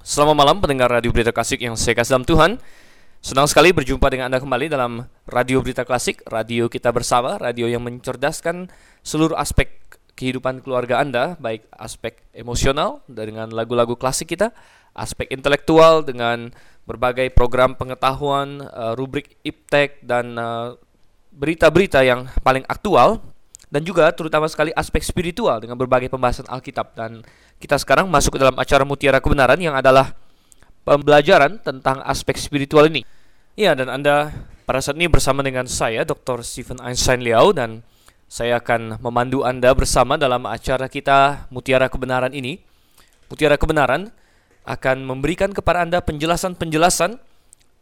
Selamat malam pendengar Radio Berita Klasik yang saya kasih dalam Tuhan. Senang sekali berjumpa dengan Anda kembali dalam Radio Berita Klasik Radio kita bersama, radio yang mencerdaskan seluruh aspek kehidupan keluarga Anda Baik aspek emosional dengan lagu-lagu klasik kita Aspek intelektual dengan berbagai program pengetahuan, uh, rubrik iptek dan uh, berita-berita yang paling aktual dan juga terutama sekali aspek spiritual dengan berbagai pembahasan Alkitab dan kita sekarang masuk ke dalam acara Mutiara Kebenaran yang adalah pembelajaran tentang aspek spiritual ini. Ya, dan Anda pada saat ini bersama dengan saya Dr. Stephen Einstein Liao dan saya akan memandu Anda bersama dalam acara kita Mutiara Kebenaran ini. Mutiara Kebenaran akan memberikan kepada Anda penjelasan-penjelasan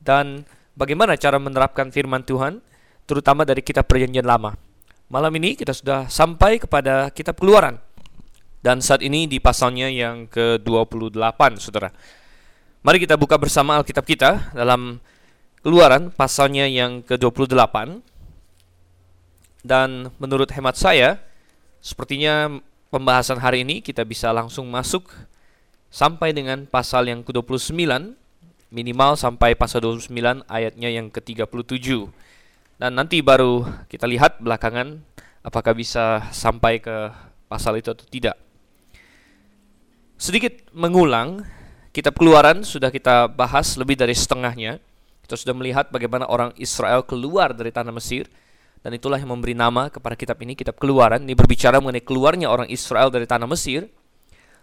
dan bagaimana cara menerapkan firman Tuhan terutama dari kitab Perjanjian Lama. Malam ini kita sudah sampai kepada kitab Keluaran. Dan saat ini di pasalnya yang ke-28, Saudara. Mari kita buka bersama Alkitab kita dalam Keluaran pasalnya yang ke-28. Dan menurut hemat saya, sepertinya pembahasan hari ini kita bisa langsung masuk sampai dengan pasal yang ke-29 minimal sampai pasal 29 ayatnya yang ke-37. Dan nanti baru kita lihat belakangan apakah bisa sampai ke pasal itu atau tidak. Sedikit mengulang, kitab keluaran sudah kita bahas lebih dari setengahnya. Kita sudah melihat bagaimana orang Israel keluar dari tanah Mesir. Dan itulah yang memberi nama kepada kitab ini, kitab keluaran. Ini berbicara mengenai keluarnya orang Israel dari tanah Mesir.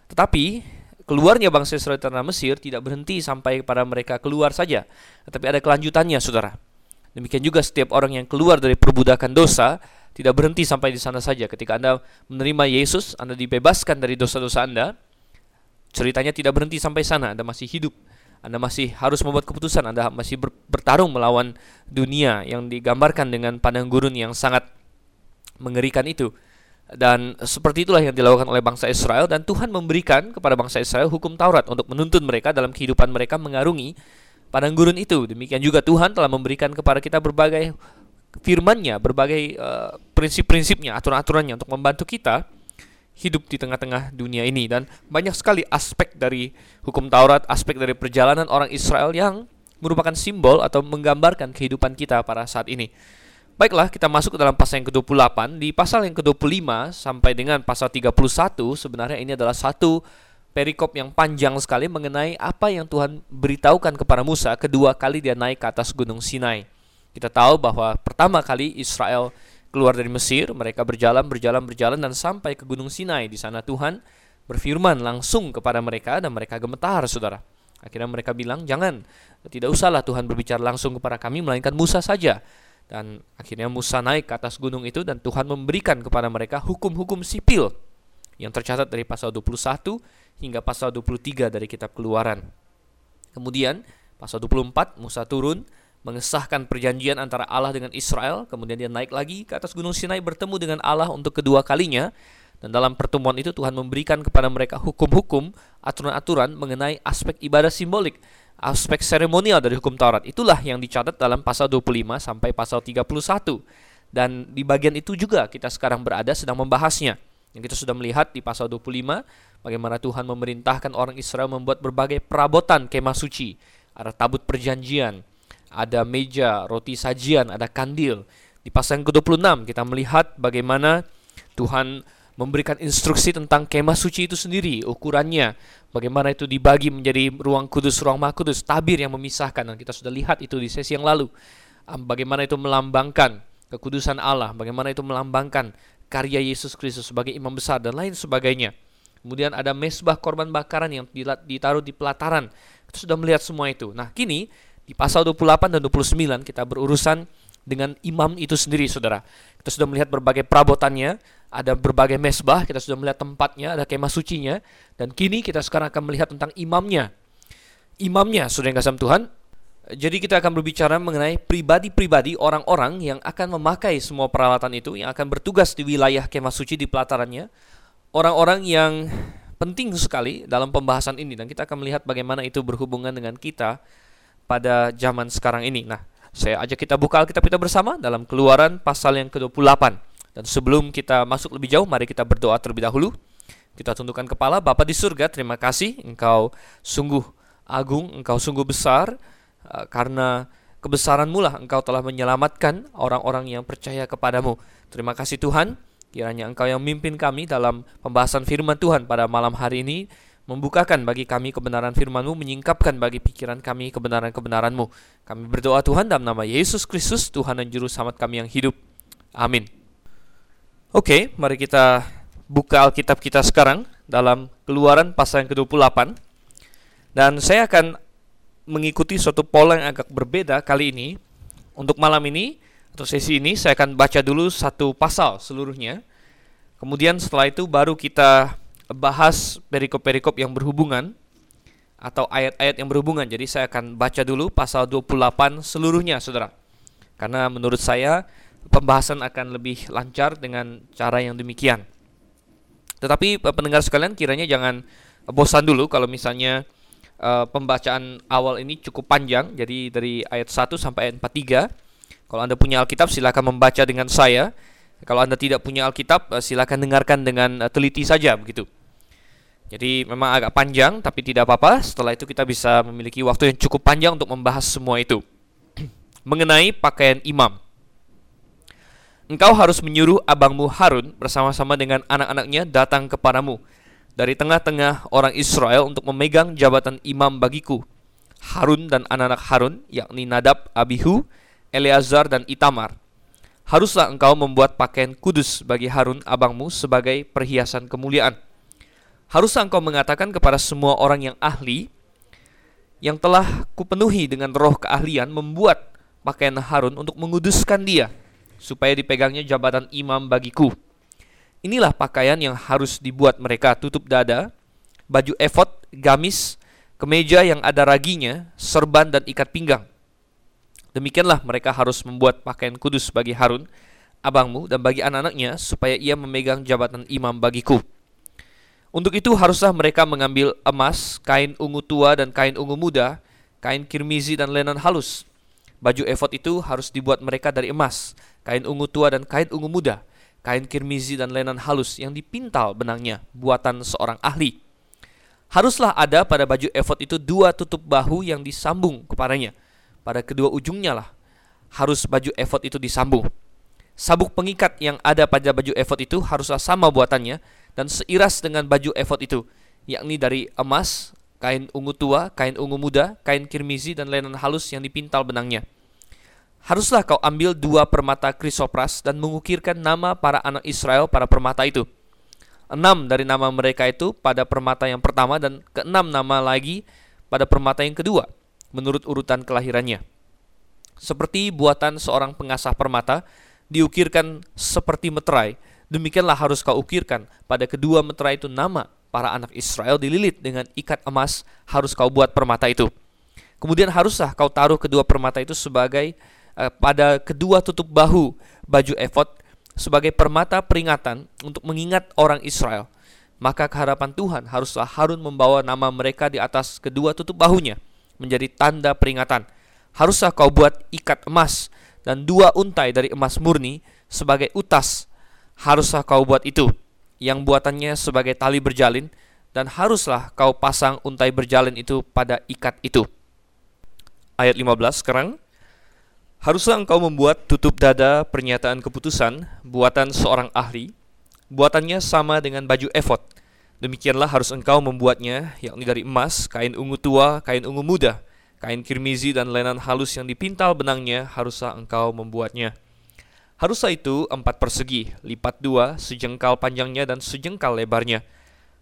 Tetapi keluarnya bangsa Israel dari tanah Mesir tidak berhenti sampai pada mereka keluar saja. Tetapi ada kelanjutannya, saudara. Demikian juga setiap orang yang keluar dari perbudakan dosa tidak berhenti sampai di sana saja. Ketika Anda menerima Yesus, Anda dibebaskan dari dosa-dosa Anda. Ceritanya tidak berhenti sampai sana. Anda masih hidup. Anda masih harus membuat keputusan. Anda masih bertarung melawan dunia yang digambarkan dengan padang gurun yang sangat mengerikan itu. Dan seperti itulah yang dilakukan oleh bangsa Israel dan Tuhan memberikan kepada bangsa Israel hukum Taurat untuk menuntun mereka dalam kehidupan mereka mengarungi padang gurun itu. Demikian juga Tuhan telah memberikan kepada kita berbagai firman-Nya, berbagai uh, prinsip-prinsipnya, aturan-aturannya untuk membantu kita hidup di tengah-tengah dunia ini dan banyak sekali aspek dari hukum Taurat, aspek dari perjalanan orang Israel yang merupakan simbol atau menggambarkan kehidupan kita pada saat ini. Baiklah, kita masuk ke dalam pasal yang ke-28. Di pasal yang ke-25 sampai dengan pasal 31 sebenarnya ini adalah satu perikop yang panjang sekali mengenai apa yang Tuhan beritahukan kepada Musa kedua kali dia naik ke atas gunung Sinai. Kita tahu bahwa pertama kali Israel keluar dari Mesir, mereka berjalan, berjalan, berjalan dan sampai ke gunung Sinai. Di sana Tuhan berfirman langsung kepada mereka dan mereka gemetar, saudara. Akhirnya mereka bilang, jangan, tidak usahlah Tuhan berbicara langsung kepada kami, melainkan Musa saja. Dan akhirnya Musa naik ke atas gunung itu dan Tuhan memberikan kepada mereka hukum-hukum sipil yang tercatat dari pasal 21 hingga pasal 23 dari kitab Keluaran. Kemudian pasal 24 Musa turun mengesahkan perjanjian antara Allah dengan Israel, kemudian dia naik lagi ke atas gunung Sinai bertemu dengan Allah untuk kedua kalinya. Dan dalam pertemuan itu Tuhan memberikan kepada mereka hukum-hukum, aturan-aturan mengenai aspek ibadah simbolik, aspek seremonial dari hukum Taurat. Itulah yang dicatat dalam pasal 25 sampai pasal 31. Dan di bagian itu juga kita sekarang berada sedang membahasnya. Yang kita sudah melihat di pasal 25 bagaimana Tuhan memerintahkan orang Israel membuat berbagai perabotan kemah suci. Ada tabut perjanjian, ada meja, roti sajian, ada kandil. Di pasal yang ke-26 kita melihat bagaimana Tuhan memberikan instruksi tentang kemah suci itu sendiri, ukurannya, bagaimana itu dibagi menjadi ruang kudus, ruang maha kudus, tabir yang memisahkan. Dan kita sudah lihat itu di sesi yang lalu. Bagaimana itu melambangkan kekudusan Allah, bagaimana itu melambangkan karya Yesus Kristus sebagai imam besar dan lain sebagainya. Kemudian ada mesbah korban bakaran yang ditaruh di pelataran. Kita sudah melihat semua itu. Nah, kini di pasal 28 dan 29 kita berurusan dengan imam itu sendiri, Saudara. Kita sudah melihat berbagai perabotannya, ada berbagai mesbah, kita sudah melihat tempatnya, ada kemah sucinya, dan kini kita sekarang akan melihat tentang imamnya. Imamnya, Saudara yang kasih Tuhan, jadi kita akan berbicara mengenai pribadi-pribadi orang-orang yang akan memakai semua peralatan itu, yang akan bertugas di wilayah kemah suci di pelatarannya. Orang-orang yang penting sekali dalam pembahasan ini dan kita akan melihat bagaimana itu berhubungan dengan kita pada zaman sekarang ini. Nah, saya ajak kita buka Alkitab kita bersama dalam Keluaran pasal yang ke-28. Dan sebelum kita masuk lebih jauh, mari kita berdoa terlebih dahulu. Kita tundukkan kepala, Bapa di surga, terima kasih Engkau sungguh agung, Engkau sungguh besar karena kebesaran-Mu lah Engkau telah menyelamatkan orang-orang yang percaya kepadamu. Terima kasih Tuhan, kiranya Engkau yang memimpin kami dalam pembahasan firman Tuhan pada malam hari ini membukakan bagi kami kebenaran firman-Mu, menyingkapkan bagi pikiran kami kebenaran-kebenaran-Mu. Kami berdoa Tuhan dalam nama Yesus Kristus, Tuhan dan Juru Selamat kami yang hidup. Amin. Oke, mari kita buka Alkitab kita sekarang dalam keluaran pasal yang ke-28. Dan saya akan mengikuti suatu pola yang agak berbeda kali ini. Untuk malam ini, atau sesi ini, saya akan baca dulu satu pasal seluruhnya. Kemudian setelah itu baru kita bahas perikop-perikop yang berhubungan atau ayat-ayat yang berhubungan. Jadi saya akan baca dulu pasal 28 seluruhnya, Saudara. Karena menurut saya pembahasan akan lebih lancar dengan cara yang demikian. Tetapi pendengar sekalian kiranya jangan bosan dulu kalau misalnya uh, pembacaan awal ini cukup panjang. Jadi dari ayat 1 sampai ayat 43. Kalau Anda punya Alkitab silakan membaca dengan saya. Kalau Anda tidak punya Alkitab, eh, silakan dengarkan dengan eh, teliti saja begitu. Jadi memang agak panjang, tapi tidak apa-apa. Setelah itu kita bisa memiliki waktu yang cukup panjang untuk membahas semua itu. Mengenai pakaian imam. Engkau harus menyuruh abangmu Harun bersama-sama dengan anak-anaknya datang kepadamu dari tengah-tengah orang Israel untuk memegang jabatan imam bagiku. Harun dan anak-anak Harun, yakni Nadab, Abihu, Eleazar, dan Itamar haruslah engkau membuat pakaian kudus bagi Harun abangmu sebagai perhiasan kemuliaan. Haruslah engkau mengatakan kepada semua orang yang ahli yang telah kupenuhi dengan roh keahlian membuat pakaian Harun untuk menguduskan dia supaya dipegangnya jabatan imam bagiku. Inilah pakaian yang harus dibuat mereka tutup dada, baju efod, gamis, kemeja yang ada raginya, serban dan ikat pinggang Demikianlah mereka harus membuat pakaian kudus bagi Harun, abangmu, dan bagi anak-anaknya, supaya ia memegang jabatan imam bagiku. Untuk itu haruslah mereka mengambil emas, kain ungu tua dan kain ungu muda, kain kirmizi dan lenan halus. Baju efod itu harus dibuat mereka dari emas, kain ungu tua dan kain ungu muda, kain kirmizi dan lenan halus yang dipintal benangnya, buatan seorang ahli. Haruslah ada pada baju efod itu dua tutup bahu yang disambung kepadanya, pada kedua ujungnya lah harus baju efod itu disambung. Sabuk pengikat yang ada pada baju efod itu haruslah sama buatannya dan seiras dengan baju efod itu, yakni dari emas, kain ungu tua, kain ungu muda, kain kirmizi dan lenan halus yang dipintal benangnya. Haruslah kau ambil dua permata krisopras dan mengukirkan nama para anak Israel pada permata itu. Enam dari nama mereka itu pada permata yang pertama dan keenam nama lagi pada permata yang kedua menurut urutan kelahirannya. Seperti buatan seorang pengasah permata, diukirkan seperti meterai, demikianlah harus kau ukirkan pada kedua meterai itu nama para anak Israel dililit dengan ikat emas harus kau buat permata itu. Kemudian haruslah kau taruh kedua permata itu sebagai eh, pada kedua tutup bahu baju efod sebagai permata peringatan untuk mengingat orang Israel. Maka keharapan Tuhan haruslah Harun membawa nama mereka di atas kedua tutup bahunya menjadi tanda peringatan. Haruslah kau buat ikat emas dan dua untai dari emas murni sebagai utas. Haruslah kau buat itu, yang buatannya sebagai tali berjalin, dan haruslah kau pasang untai berjalin itu pada ikat itu. Ayat 15 sekarang. Haruslah engkau membuat tutup dada pernyataan keputusan buatan seorang ahli. Buatannya sama dengan baju efod Demikianlah harus engkau membuatnya, yakni dari emas, kain ungu tua, kain ungu muda, kain kirmizi dan lenan halus yang dipintal benangnya, haruslah engkau membuatnya. Haruslah itu empat persegi, lipat dua, sejengkal panjangnya dan sejengkal lebarnya.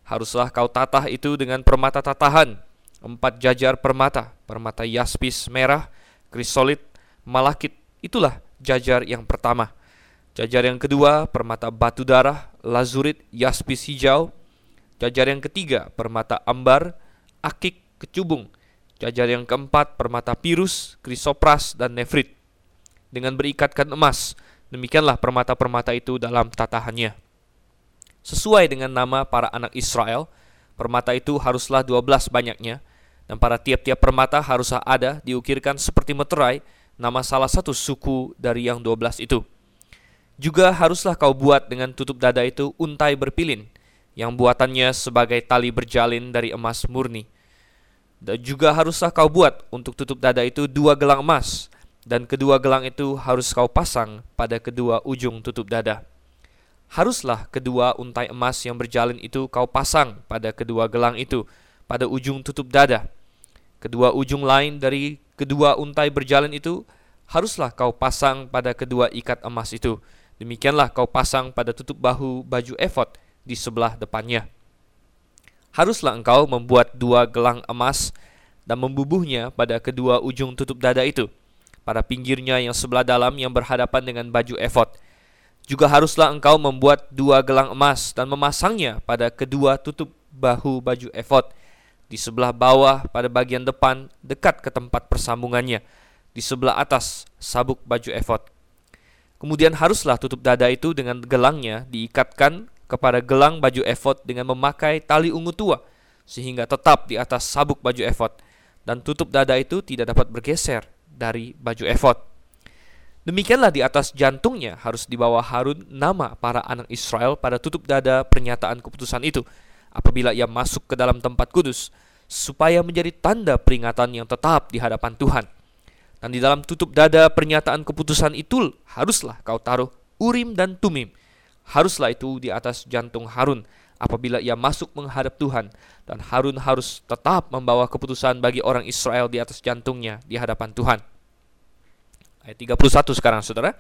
Haruslah kau tatah itu dengan permata tatahan, empat jajar permata, permata yaspis merah, krisolit, malakit, itulah jajar yang pertama. Jajar yang kedua, permata batu darah, lazurit, yaspis hijau, Jajar yang ketiga, permata ambar, akik, kecubung. Jajar yang keempat, permata pirus, krisopras, dan nefrit. Dengan berikatkan emas, demikianlah permata-permata itu dalam tatahannya. Sesuai dengan nama para anak Israel, permata itu haruslah 12 banyaknya, dan pada tiap-tiap permata haruslah ada diukirkan seperti meterai nama salah satu suku dari yang 12 itu. Juga haruslah kau buat dengan tutup dada itu untai berpilin, yang buatannya sebagai tali berjalin dari emas murni. Dan juga haruslah kau buat untuk tutup dada itu dua gelang emas, dan kedua gelang itu harus kau pasang pada kedua ujung tutup dada. Haruslah kedua untai emas yang berjalin itu kau pasang pada kedua gelang itu, pada ujung tutup dada. Kedua ujung lain dari kedua untai berjalan itu haruslah kau pasang pada kedua ikat emas itu. Demikianlah kau pasang pada tutup bahu baju efod di sebelah depannya haruslah engkau membuat dua gelang emas dan membubuhnya pada kedua ujung tutup dada itu, pada pinggirnya yang sebelah dalam yang berhadapan dengan baju efod. Juga haruslah engkau membuat dua gelang emas dan memasangnya pada kedua tutup bahu baju efod di sebelah bawah pada bagian depan dekat ke tempat persambungannya, di sebelah atas sabuk baju efod. Kemudian haruslah tutup dada itu dengan gelangnya diikatkan kepada gelang baju efod dengan memakai tali ungu tua sehingga tetap di atas sabuk baju efod dan tutup dada itu tidak dapat bergeser dari baju efod. Demikianlah di atas jantungnya harus dibawa Harun nama para anak Israel pada tutup dada pernyataan keputusan itu apabila ia masuk ke dalam tempat kudus supaya menjadi tanda peringatan yang tetap di hadapan Tuhan. Dan di dalam tutup dada pernyataan keputusan itu haruslah kau taruh Urim dan Tumim Haruslah itu di atas jantung Harun apabila ia masuk menghadap Tuhan dan Harun harus tetap membawa keputusan bagi orang Israel di atas jantungnya di hadapan Tuhan. Ayat 31 sekarang Saudara.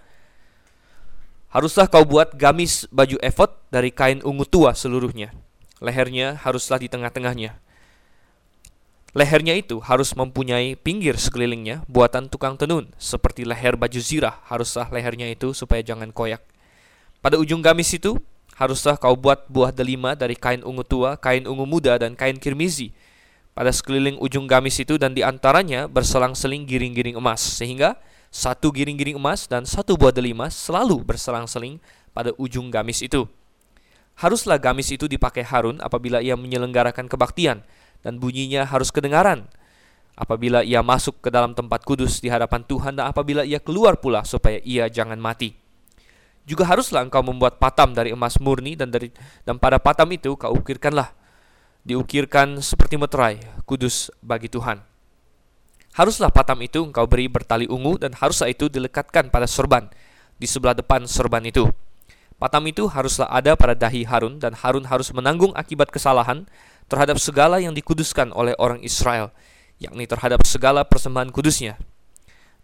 Haruslah kau buat gamis baju efod dari kain ungu tua seluruhnya. Lehernya haruslah di tengah-tengahnya. Lehernya itu harus mempunyai pinggir sekelilingnya buatan tukang tenun, seperti leher baju zirah haruslah lehernya itu supaya jangan koyak. Pada ujung gamis itu, haruslah kau buat buah delima dari kain ungu tua, kain ungu muda, dan kain kirmizi. Pada sekeliling ujung gamis itu dan di antaranya berselang-seling giring-giring emas, sehingga satu giring-giring emas dan satu buah delima selalu berselang-seling pada ujung gamis itu. Haruslah gamis itu dipakai Harun apabila ia menyelenggarakan kebaktian, dan bunyinya harus kedengaran apabila ia masuk ke dalam tempat kudus di hadapan Tuhan dan apabila ia keluar pula supaya ia jangan mati. Juga haruslah engkau membuat patam dari emas murni dan dari dan pada patam itu kau ukirkanlah diukirkan seperti meterai kudus bagi Tuhan. Haruslah patam itu engkau beri bertali ungu dan haruslah itu dilekatkan pada sorban di sebelah depan sorban itu. Patam itu haruslah ada pada dahi Harun dan Harun harus menanggung akibat kesalahan terhadap segala yang dikuduskan oleh orang Israel, yakni terhadap segala persembahan kudusnya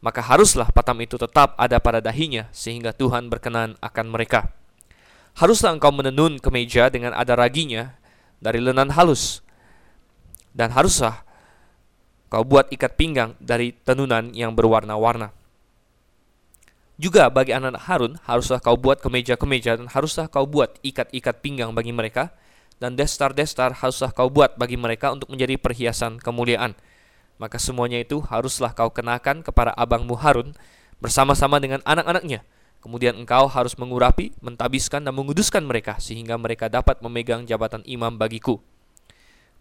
maka haruslah patam itu tetap ada pada dahinya sehingga Tuhan berkenan akan mereka. Haruslah engkau menenun kemeja dengan ada raginya dari lenan halus dan haruslah kau buat ikat pinggang dari tenunan yang berwarna-warna. Juga bagi anak Harun haruslah kau buat kemeja-kemeja dan haruslah kau buat ikat-ikat pinggang bagi mereka dan destar-destar haruslah kau buat bagi mereka untuk menjadi perhiasan kemuliaan maka semuanya itu haruslah kau kenakan kepada abangmu Harun bersama-sama dengan anak-anaknya. Kemudian engkau harus mengurapi, mentabiskan dan menguduskan mereka sehingga mereka dapat memegang jabatan imam bagiku.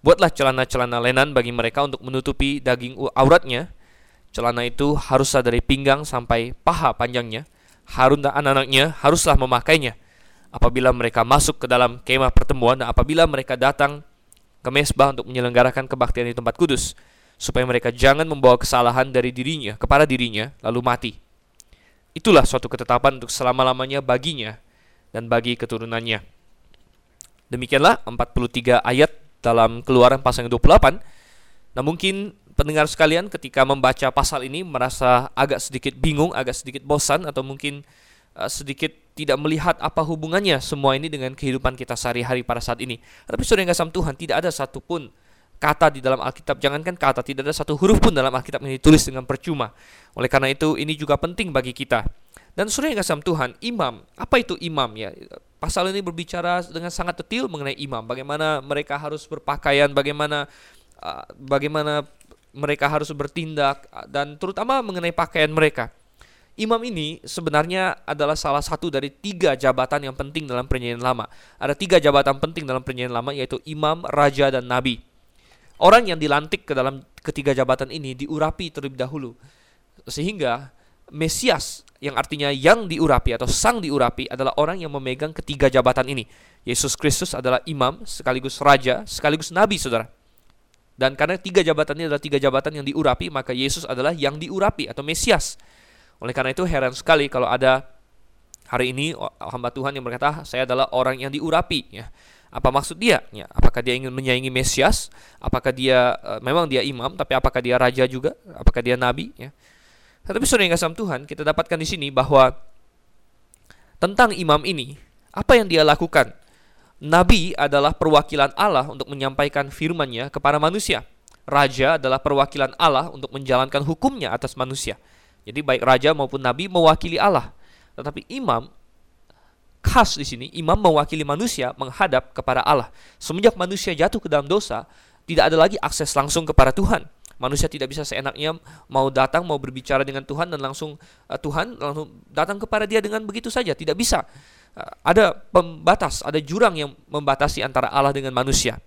Buatlah celana-celana lenan bagi mereka untuk menutupi daging auratnya. Celana itu haruslah dari pinggang sampai paha panjangnya. Harun dan anak-anaknya haruslah memakainya apabila mereka masuk ke dalam kemah pertemuan dan apabila mereka datang ke mesbah untuk menyelenggarakan kebaktian di tempat kudus supaya mereka jangan membawa kesalahan dari dirinya kepada dirinya lalu mati. Itulah suatu ketetapan untuk selama-lamanya baginya dan bagi keturunannya. Demikianlah 43 ayat dalam Keluaran pasal 28. Nah, mungkin pendengar sekalian ketika membaca pasal ini merasa agak sedikit bingung, agak sedikit bosan atau mungkin uh, sedikit tidak melihat apa hubungannya semua ini dengan kehidupan kita sehari-hari pada saat ini. Tapi saudara yang kasih Tuhan, tidak ada satupun kata di dalam Alkitab, jangankan kata, tidak ada satu huruf pun dalam Alkitab yang ditulis dengan percuma. Oleh karena itu, ini juga penting bagi kita. Dan sudah yang kasih Tuhan, imam, apa itu imam ya? Pasal ini berbicara dengan sangat detail mengenai imam, bagaimana mereka harus berpakaian, bagaimana uh, bagaimana mereka harus bertindak dan terutama mengenai pakaian mereka. Imam ini sebenarnya adalah salah satu dari tiga jabatan yang penting dalam perjanjian lama. Ada tiga jabatan penting dalam perjanjian lama yaitu imam, raja, dan nabi. Orang yang dilantik ke dalam ketiga jabatan ini diurapi terlebih dahulu. Sehingga Mesias yang artinya yang diurapi atau sang diurapi adalah orang yang memegang ketiga jabatan ini. Yesus Kristus adalah imam sekaligus raja sekaligus nabi saudara. Dan karena tiga jabatan ini adalah tiga jabatan yang diurapi, maka Yesus adalah yang diurapi atau Mesias. Oleh karena itu heran sekali kalau ada hari ini hamba Tuhan yang berkata, saya adalah orang yang diurapi. Ya. Apa maksud dia? Ya, apakah dia ingin menyaingi Mesias? Apakah dia uh, memang dia imam, tapi apakah dia raja juga? Apakah dia nabi? Ya. Tetapi saudara yang kasih Tuhan, kita dapatkan di sini bahwa tentang imam ini, apa yang dia lakukan? Nabi adalah perwakilan Allah untuk menyampaikan firman-Nya kepada manusia. Raja adalah perwakilan Allah untuk menjalankan hukumnya atas manusia. Jadi baik raja maupun nabi mewakili Allah. Tetapi imam khas di sini, imam mewakili manusia menghadap kepada Allah. Semenjak manusia jatuh ke dalam dosa, tidak ada lagi akses langsung kepada Tuhan. Manusia tidak bisa seenaknya mau datang, mau berbicara dengan Tuhan dan langsung uh, Tuhan langsung datang kepada dia dengan begitu saja. Tidak bisa ada pembatas, ada jurang yang membatasi antara Allah dengan manusia.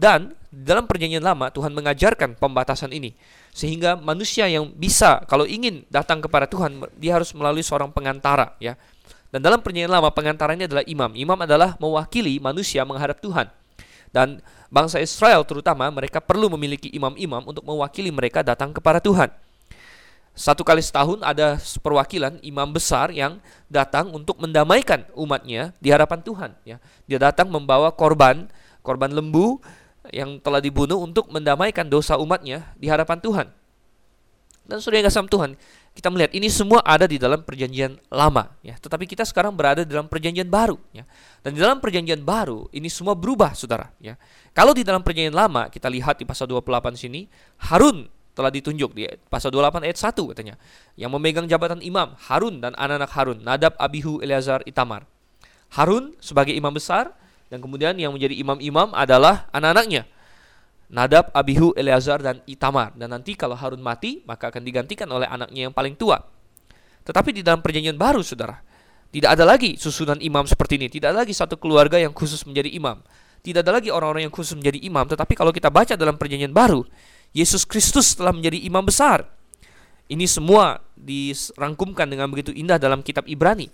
Dan dalam perjanjian lama Tuhan mengajarkan pembatasan ini sehingga manusia yang bisa kalau ingin datang kepada Tuhan dia harus melalui seorang pengantara ya. Dan dalam perjanjian lama pengantaranya adalah imam. Imam adalah mewakili manusia menghadap Tuhan. Dan bangsa Israel terutama mereka perlu memiliki imam-imam untuk mewakili mereka datang kepada Tuhan. Satu kali setahun ada perwakilan imam besar yang datang untuk mendamaikan umatnya di hadapan Tuhan. Ya, dia datang membawa korban, korban lembu yang telah dibunuh untuk mendamaikan dosa umatnya di hadapan Tuhan. Dan sudah yang Tuhan, kita melihat ini semua ada di dalam perjanjian lama ya tetapi kita sekarang berada dalam perjanjian baru ya dan di dalam perjanjian baru ini semua berubah saudara ya kalau di dalam perjanjian lama kita lihat di pasal 28 sini Harun telah ditunjuk di pasal 28 ayat 1 katanya. Yang memegang jabatan imam Harun dan anak-anak Harun, Nadab, Abihu, Eleazar, Itamar. Harun sebagai imam besar dan kemudian yang menjadi imam-imam adalah anak-anaknya. Nadab, Abihu, Eleazar dan Itamar. Dan nanti kalau Harun mati, maka akan digantikan oleh anaknya yang paling tua. Tetapi di dalam perjanjian baru, Saudara, tidak ada lagi susunan imam seperti ini, tidak ada lagi satu keluarga yang khusus menjadi imam. Tidak ada lagi orang-orang yang khusus menjadi imam, tetapi kalau kita baca dalam perjanjian baru, Yesus Kristus telah menjadi imam besar. Ini semua dirangkumkan dengan begitu indah dalam kitab Ibrani.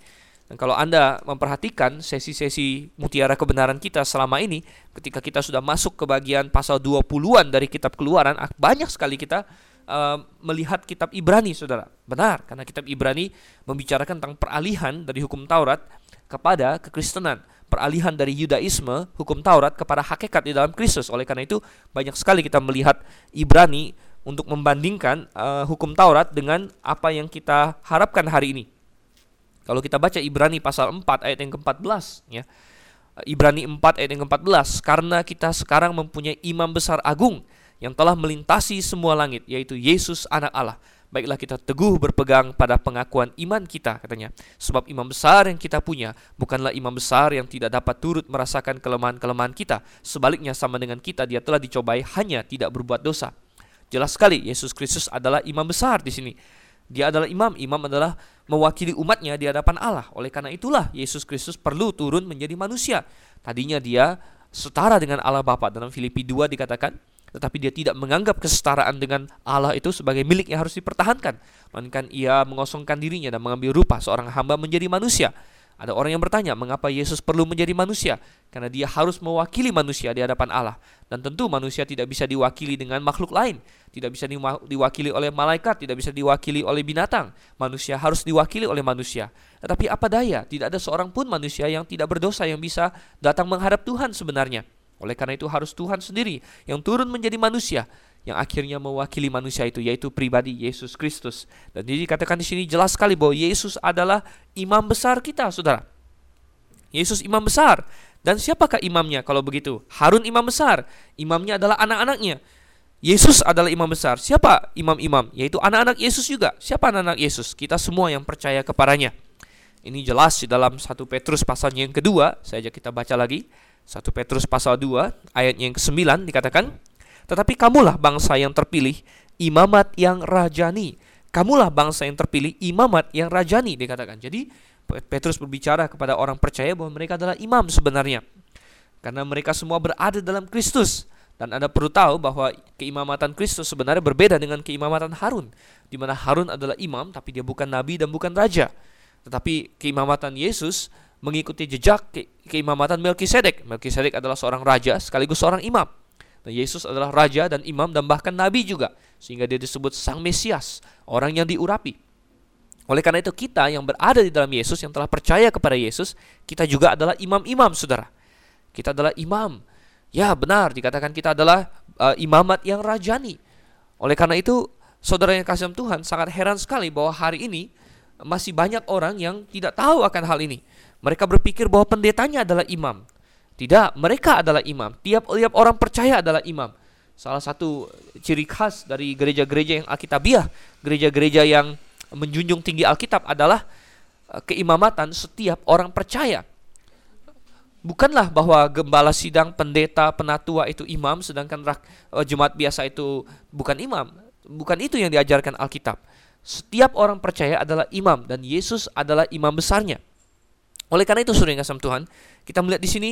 Dan kalau Anda memperhatikan sesi-sesi mutiara kebenaran kita selama ini, ketika kita sudah masuk ke bagian pasal 20-an dari kitab keluaran, banyak sekali kita uh, melihat kitab Ibrani, saudara. Benar, karena kitab Ibrani membicarakan tentang peralihan dari hukum Taurat kepada kekristenan peralihan dari Yudaisme, hukum Taurat kepada hakikat di dalam Kristus. Oleh karena itu, banyak sekali kita melihat Ibrani untuk membandingkan uh, hukum Taurat dengan apa yang kita harapkan hari ini. Kalau kita baca Ibrani pasal 4 ayat yang ke-14 ya. Ibrani 4 ayat yang ke-14, karena kita sekarang mempunyai imam besar agung yang telah melintasi semua langit, yaitu Yesus anak Allah baiklah kita teguh berpegang pada pengakuan iman kita katanya. Sebab imam besar yang kita punya bukanlah imam besar yang tidak dapat turut merasakan kelemahan-kelemahan kita. Sebaliknya sama dengan kita dia telah dicobai hanya tidak berbuat dosa. Jelas sekali Yesus Kristus adalah imam besar di sini. Dia adalah imam imam adalah mewakili umatnya di hadapan Allah. Oleh karena itulah Yesus Kristus perlu turun menjadi manusia. Tadinya dia setara dengan Allah Bapa. Dalam Filipi 2 dikatakan tetapi dia tidak menganggap kesetaraan dengan Allah itu sebagai milik yang harus dipertahankan, melainkan ia mengosongkan dirinya dan mengambil rupa seorang hamba menjadi manusia. Ada orang yang bertanya, mengapa Yesus perlu menjadi manusia? Karena dia harus mewakili manusia di hadapan Allah. Dan tentu manusia tidak bisa diwakili dengan makhluk lain. Tidak bisa diwakili oleh malaikat, tidak bisa diwakili oleh binatang. Manusia harus diwakili oleh manusia. Tetapi apa daya, tidak ada seorang pun manusia yang tidak berdosa yang bisa datang menghadap Tuhan sebenarnya. Oleh karena itu harus Tuhan sendiri yang turun menjadi manusia yang akhirnya mewakili manusia itu yaitu pribadi Yesus Kristus. Dan jadi dikatakan di sini jelas sekali bahwa Yesus adalah imam besar kita, Saudara. Yesus imam besar. Dan siapakah imamnya kalau begitu? Harun imam besar. Imamnya adalah anak-anaknya. Yesus adalah imam besar. Siapa imam-imam? Yaitu anak-anak Yesus juga. Siapa anak-anak Yesus? Kita semua yang percaya kepadanya. Ini jelas di dalam satu Petrus pasalnya yang kedua. Saya ajak kita baca lagi. 1 Petrus pasal 2 ayat yang ke-9 dikatakan, "Tetapi kamulah bangsa yang terpilih, imamat yang rajani." Kamulah bangsa yang terpilih, imamat yang rajani dikatakan. Jadi Petrus berbicara kepada orang percaya bahwa mereka adalah imam sebenarnya. Karena mereka semua berada dalam Kristus. Dan Anda perlu tahu bahwa keimamatan Kristus sebenarnya berbeda dengan keimamatan Harun. Di mana Harun adalah imam tapi dia bukan nabi dan bukan raja. Tetapi keimamatan Yesus mengikuti jejak ke keimamatan Melkisedek. Melkisedek adalah seorang raja sekaligus seorang imam. Dan Yesus adalah raja dan imam dan bahkan nabi juga sehingga dia disebut sang Mesias, orang yang diurapi. Oleh karena itu kita yang berada di dalam Yesus yang telah percaya kepada Yesus, kita juga adalah imam-imam, Saudara. Kita adalah imam. Ya, benar dikatakan kita adalah uh, imamat yang rajani. Oleh karena itu, saudara yang kasih Tuhan sangat heran sekali bahwa hari ini masih banyak orang yang tidak tahu akan hal ini. Mereka berpikir bahwa pendetanya adalah imam. Tidak, mereka adalah imam. Tiap-tiap orang percaya adalah imam. Salah satu ciri khas dari gereja-gereja yang alkitabiah, gereja-gereja yang menjunjung tinggi Alkitab adalah eh, keimamatan setiap orang percaya. Bukanlah bahwa gembala sidang, pendeta, penatua itu imam, sedangkan rak, uh, jemaat biasa itu bukan imam. Bukan itu yang diajarkan Alkitab. Setiap orang percaya adalah imam dan Yesus adalah imam besarnya. Oleh karena itu, saudara yang Tuhan, kita melihat di sini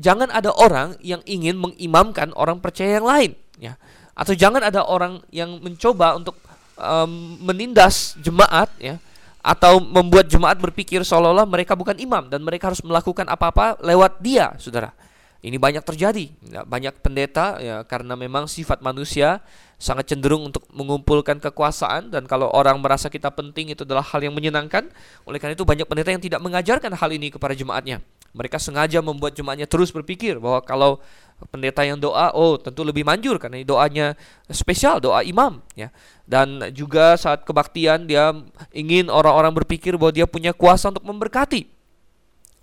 jangan ada orang yang ingin mengimamkan orang percaya yang lain, ya. Atau jangan ada orang yang mencoba untuk um, menindas jemaat ya atau membuat jemaat berpikir seolah-olah mereka bukan imam dan mereka harus melakukan apa-apa lewat dia, saudara. Ini banyak terjadi, ya, banyak pendeta ya karena memang sifat manusia sangat cenderung untuk mengumpulkan kekuasaan dan kalau orang merasa kita penting itu adalah hal yang menyenangkan. Oleh karena itu banyak pendeta yang tidak mengajarkan hal ini kepada jemaatnya. Mereka sengaja membuat jemaatnya terus berpikir bahwa kalau pendeta yang doa, oh tentu lebih manjur karena doanya spesial, doa imam ya. Dan juga saat kebaktian dia ingin orang-orang berpikir bahwa dia punya kuasa untuk memberkati.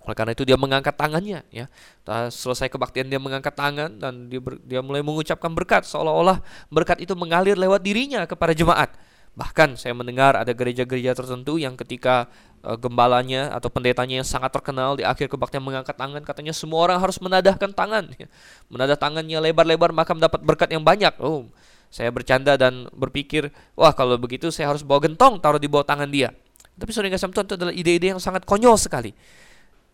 Oleh karena itu dia mengangkat tangannya ya. selesai kebaktian dia mengangkat tangan dan dia ber, dia mulai mengucapkan berkat seolah-olah berkat itu mengalir lewat dirinya kepada jemaat. Bahkan saya mendengar ada gereja-gereja tertentu yang ketika uh, gembalanya atau pendetanya yang sangat terkenal di akhir kebaktian mengangkat tangan katanya semua orang harus menadahkan tangan ya. menadah tangannya lebar-lebar maka mendapat berkat yang banyak oh saya bercanda dan berpikir wah kalau begitu saya harus bawa gentong taruh di bawah tangan dia tapi saudara kasih itu adalah ide-ide yang sangat konyol sekali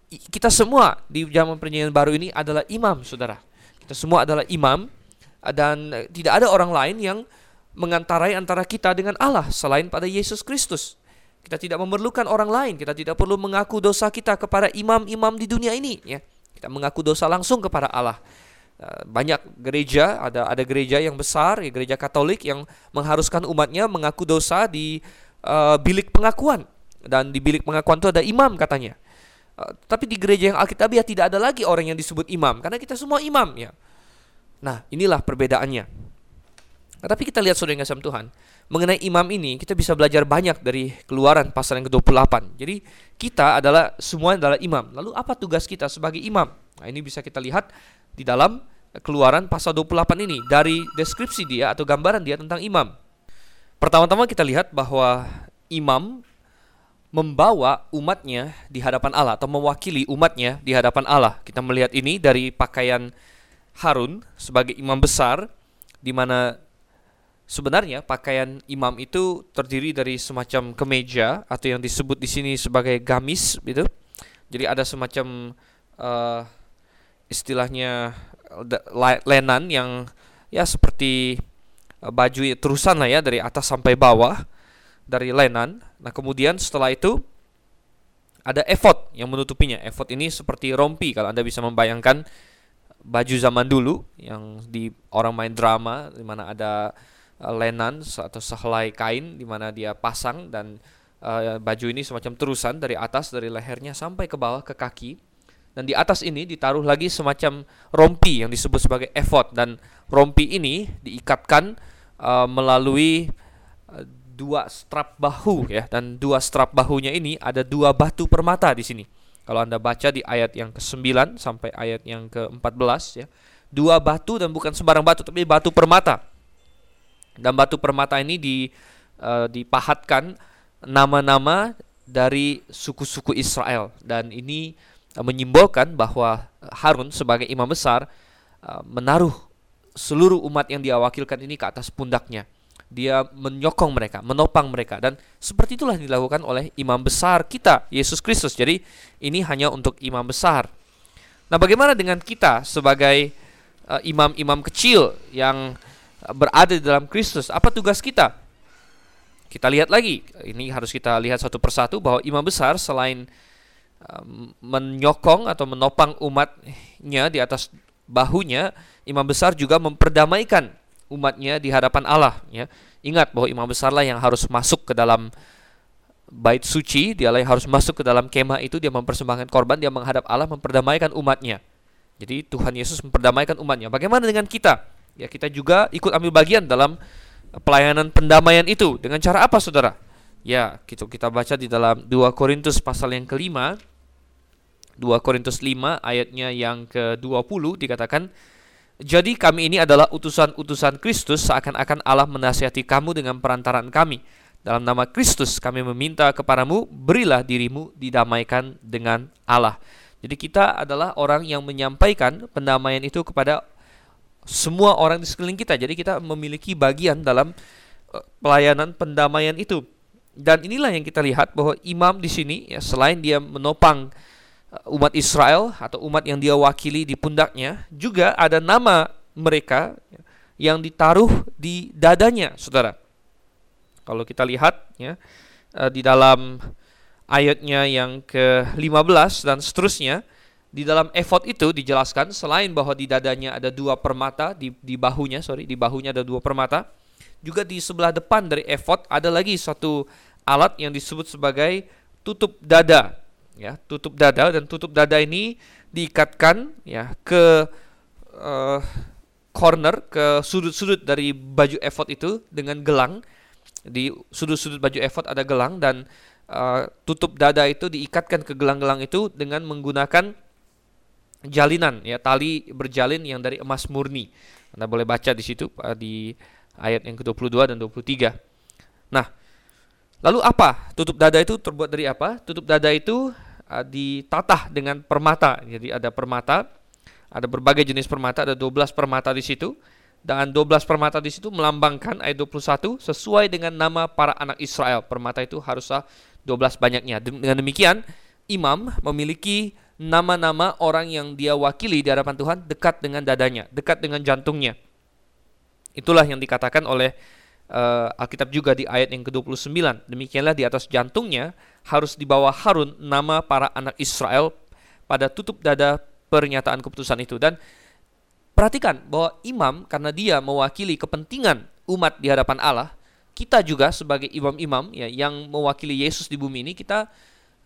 kita semua di zaman perjanjian baru ini adalah imam saudara kita semua adalah imam dan tidak ada orang lain yang mengantarai antara kita dengan Allah selain pada Yesus Kristus kita tidak memerlukan orang lain, kita tidak perlu mengaku dosa kita kepada imam-imam di dunia ini ya. Kita mengaku dosa langsung kepada Allah. Eh, banyak gereja, ada ada gereja yang besar, ya, gereja Katolik yang mengharuskan umatnya mengaku dosa di uh, bilik pengakuan dan di bilik pengakuan itu ada imam katanya. Uh, tapi di gereja yang Alkitabiah tidak ada lagi orang yang disebut imam karena kita semua imam ya. Nah, inilah perbedaannya. Nah, tapi kita lihat saudara yang Tuhan, mengenai imam ini kita bisa belajar banyak dari keluaran pasal yang ke-28. Jadi kita adalah semua adalah imam. Lalu apa tugas kita sebagai imam? Nah, ini bisa kita lihat di dalam keluaran pasal 28 ini dari deskripsi dia atau gambaran dia tentang imam. Pertama-tama kita lihat bahwa imam membawa umatnya di hadapan Allah atau mewakili umatnya di hadapan Allah. Kita melihat ini dari pakaian Harun sebagai imam besar di mana Sebenarnya pakaian imam itu terdiri dari semacam kemeja atau yang disebut di sini sebagai gamis gitu. Jadi ada semacam uh, istilahnya lenan yang ya seperti uh, baju terusan lah ya dari atas sampai bawah dari lenan. Nah, kemudian setelah itu ada efod yang menutupinya. Efod ini seperti rompi kalau Anda bisa membayangkan baju zaman dulu yang di orang main drama di mana ada uh, lenan atau sehelai kain di mana dia pasang dan uh, baju ini semacam terusan dari atas dari lehernya sampai ke bawah ke kaki dan di atas ini ditaruh lagi semacam rompi yang disebut sebagai efod dan rompi ini diikatkan uh, melalui uh, dua strap bahu ya dan dua strap bahunya ini ada dua batu permata di sini. Kalau Anda baca di ayat yang ke-9 sampai ayat yang ke-14 ya. Dua batu dan bukan sembarang batu tapi batu permata. Dan batu permata ini di, uh, dipahatkan nama-nama dari suku-suku Israel dan ini uh, menyimbolkan bahwa Harun sebagai imam besar uh, menaruh seluruh umat yang dia wakilkan ini ke atas pundaknya. Dia menyokong mereka, menopang mereka dan seperti itulah yang dilakukan oleh imam besar kita, Yesus Kristus. Jadi ini hanya untuk imam besar. Nah, bagaimana dengan kita sebagai imam-imam uh, kecil yang berada di dalam Kristus. Apa tugas kita? Kita lihat lagi. Ini harus kita lihat satu persatu bahwa imam besar selain um, menyokong atau menopang umatnya di atas bahunya, imam besar juga memperdamaikan umatnya di hadapan Allah ya. Ingat bahwa imam besarlah yang harus masuk ke dalam bait suci, dialah yang harus masuk ke dalam kemah itu, dia mempersembahkan korban, dia menghadap Allah memperdamaikan umatnya. Jadi Tuhan Yesus memperdamaikan umatnya. Bagaimana dengan kita? Ya, kita juga ikut ambil bagian dalam pelayanan pendamaian itu. Dengan cara apa, Saudara? Ya, kita kita baca di dalam 2 Korintus pasal yang kelima 2 Korintus 5 ayatnya yang ke-20 dikatakan jadi kami ini adalah utusan-utusan Kristus seakan-akan Allah menasihati kamu dengan perantaraan kami. Dalam nama Kristus kami meminta kepadamu, berilah dirimu didamaikan dengan Allah. Jadi kita adalah orang yang menyampaikan pendamaian itu kepada semua orang di sekeliling kita. Jadi kita memiliki bagian dalam eh, pelayanan pendamaian itu. Dan inilah yang kita lihat bahwa imam di sini ya selain dia menopang umat Israel atau umat yang dia wakili di pundaknya juga ada nama mereka yang ditaruh di dadanya, saudara. Kalau kita lihat ya eh, di dalam ayatnya yang ke-15 dan seterusnya di dalam efod itu dijelaskan selain bahwa di dadanya ada dua permata di, di bahunya sorry di bahunya ada dua permata juga di sebelah depan dari efod ada lagi satu alat yang disebut sebagai tutup dada ya tutup dada dan tutup dada ini diikatkan ya ke uh, corner ke sudut-sudut dari baju efod itu dengan gelang di sudut-sudut baju efod ada gelang dan uh, tutup dada itu diikatkan ke gelang-gelang itu dengan menggunakan jalinan ya tali berjalin yang dari emas murni. Anda boleh baca di situ uh, di ayat yang ke-22 dan 23. Nah, Lalu apa? Tutup dada itu terbuat dari apa? Tutup dada itu uh, ditatah dengan permata. Jadi ada permata, ada berbagai jenis permata, ada 12 permata di situ. Dan 12 permata di situ melambangkan ayat 21 sesuai dengan nama para anak Israel. Permata itu haruslah 12 banyaknya. Dengan demikian, imam memiliki nama-nama orang yang dia wakili di hadapan Tuhan dekat dengan dadanya, dekat dengan jantungnya. Itulah yang dikatakan oleh uh, Alkitab juga di ayat yang ke-29. Demikianlah di atas jantungnya harus dibawa Harun nama para anak Israel pada tutup dada pernyataan keputusan itu. Dan perhatikan bahwa imam karena dia mewakili kepentingan umat di hadapan Allah, kita juga sebagai imam-imam ya yang mewakili Yesus di bumi ini kita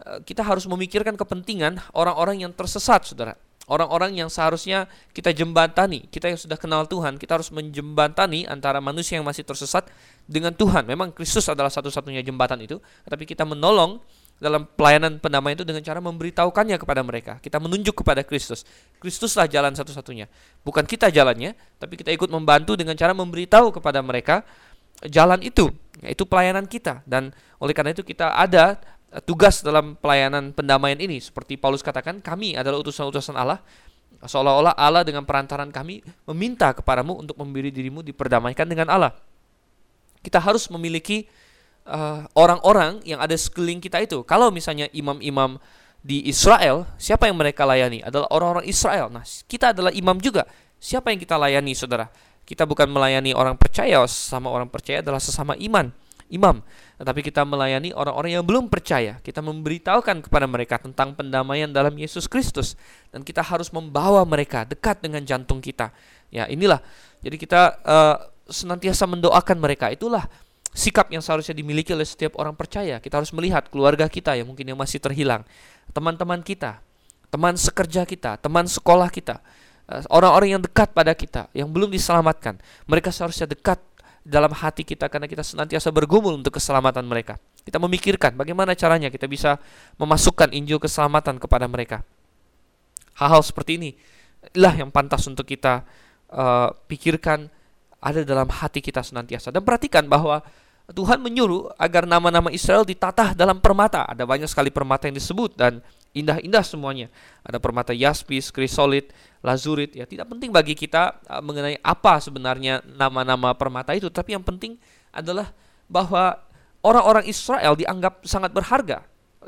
eh, kita harus memikirkan kepentingan orang-orang yang tersesat, Saudara orang-orang yang seharusnya kita jembatani. Kita yang sudah kenal Tuhan, kita harus menjembatani antara manusia yang masih tersesat dengan Tuhan. Memang Kristus adalah satu-satunya jembatan itu, tapi kita menolong dalam pelayanan pendamaian itu dengan cara memberitahukannya kepada mereka. Kita menunjuk kepada Kristus. Kristuslah jalan satu-satunya. Bukan kita jalannya, tapi kita ikut membantu dengan cara memberitahu kepada mereka jalan itu. Yaitu pelayanan kita. Dan oleh karena itu kita ada tugas dalam pelayanan pendamaian ini. Seperti Paulus katakan kami adalah utusan-utusan Allah. Seolah-olah Allah dengan perantaran kami meminta kepadamu untuk memberi dirimu diperdamaikan dengan Allah. Kita harus memiliki eh, orang-orang uh, yang ada sekeliling kita itu. Kalau misalnya imam-imam di Israel siapa yang mereka layani? Adalah orang-orang Israel. Nah kita adalah imam juga. Siapa yang kita layani saudara? Kita bukan melayani orang percaya sama orang percaya adalah sesama iman imam, tetapi kita melayani orang-orang yang belum percaya. Kita memberitahukan kepada mereka tentang pendamaian dalam Yesus Kristus dan kita harus membawa mereka dekat dengan jantung kita. Ya, inilah. Jadi kita uh, senantiasa mendoakan mereka. Itulah sikap yang seharusnya dimiliki oleh setiap orang percaya. Kita harus melihat keluarga kita yang mungkin yang masih terhilang, teman-teman kita, teman sekerja kita, teman sekolah kita, eh, orang-orang yang dekat pada kita yang belum diselamatkan. Mereka seharusnya dekat dalam hati kita karena kita senantiasa bergumul untuk keselamatan mereka. Kita memikirkan bagaimana caranya kita bisa memasukkan Injil keselamatan kepada mereka. Hal-hal seperti ini lah yang pantas untuk kita uh, pikirkan ada dalam hati kita senantiasa. Dan perhatikan bahwa Tuhan menyuruh agar nama-nama Israel ditatah dalam permata. Ada banyak sekali permata yang disebut dan indah-indah semuanya. Ada permata yaspis, krisolit, lazurit ya. Tidak penting bagi kita uh, mengenai apa sebenarnya nama-nama permata itu, tapi yang penting adalah bahwa orang-orang Israel dianggap sangat berharga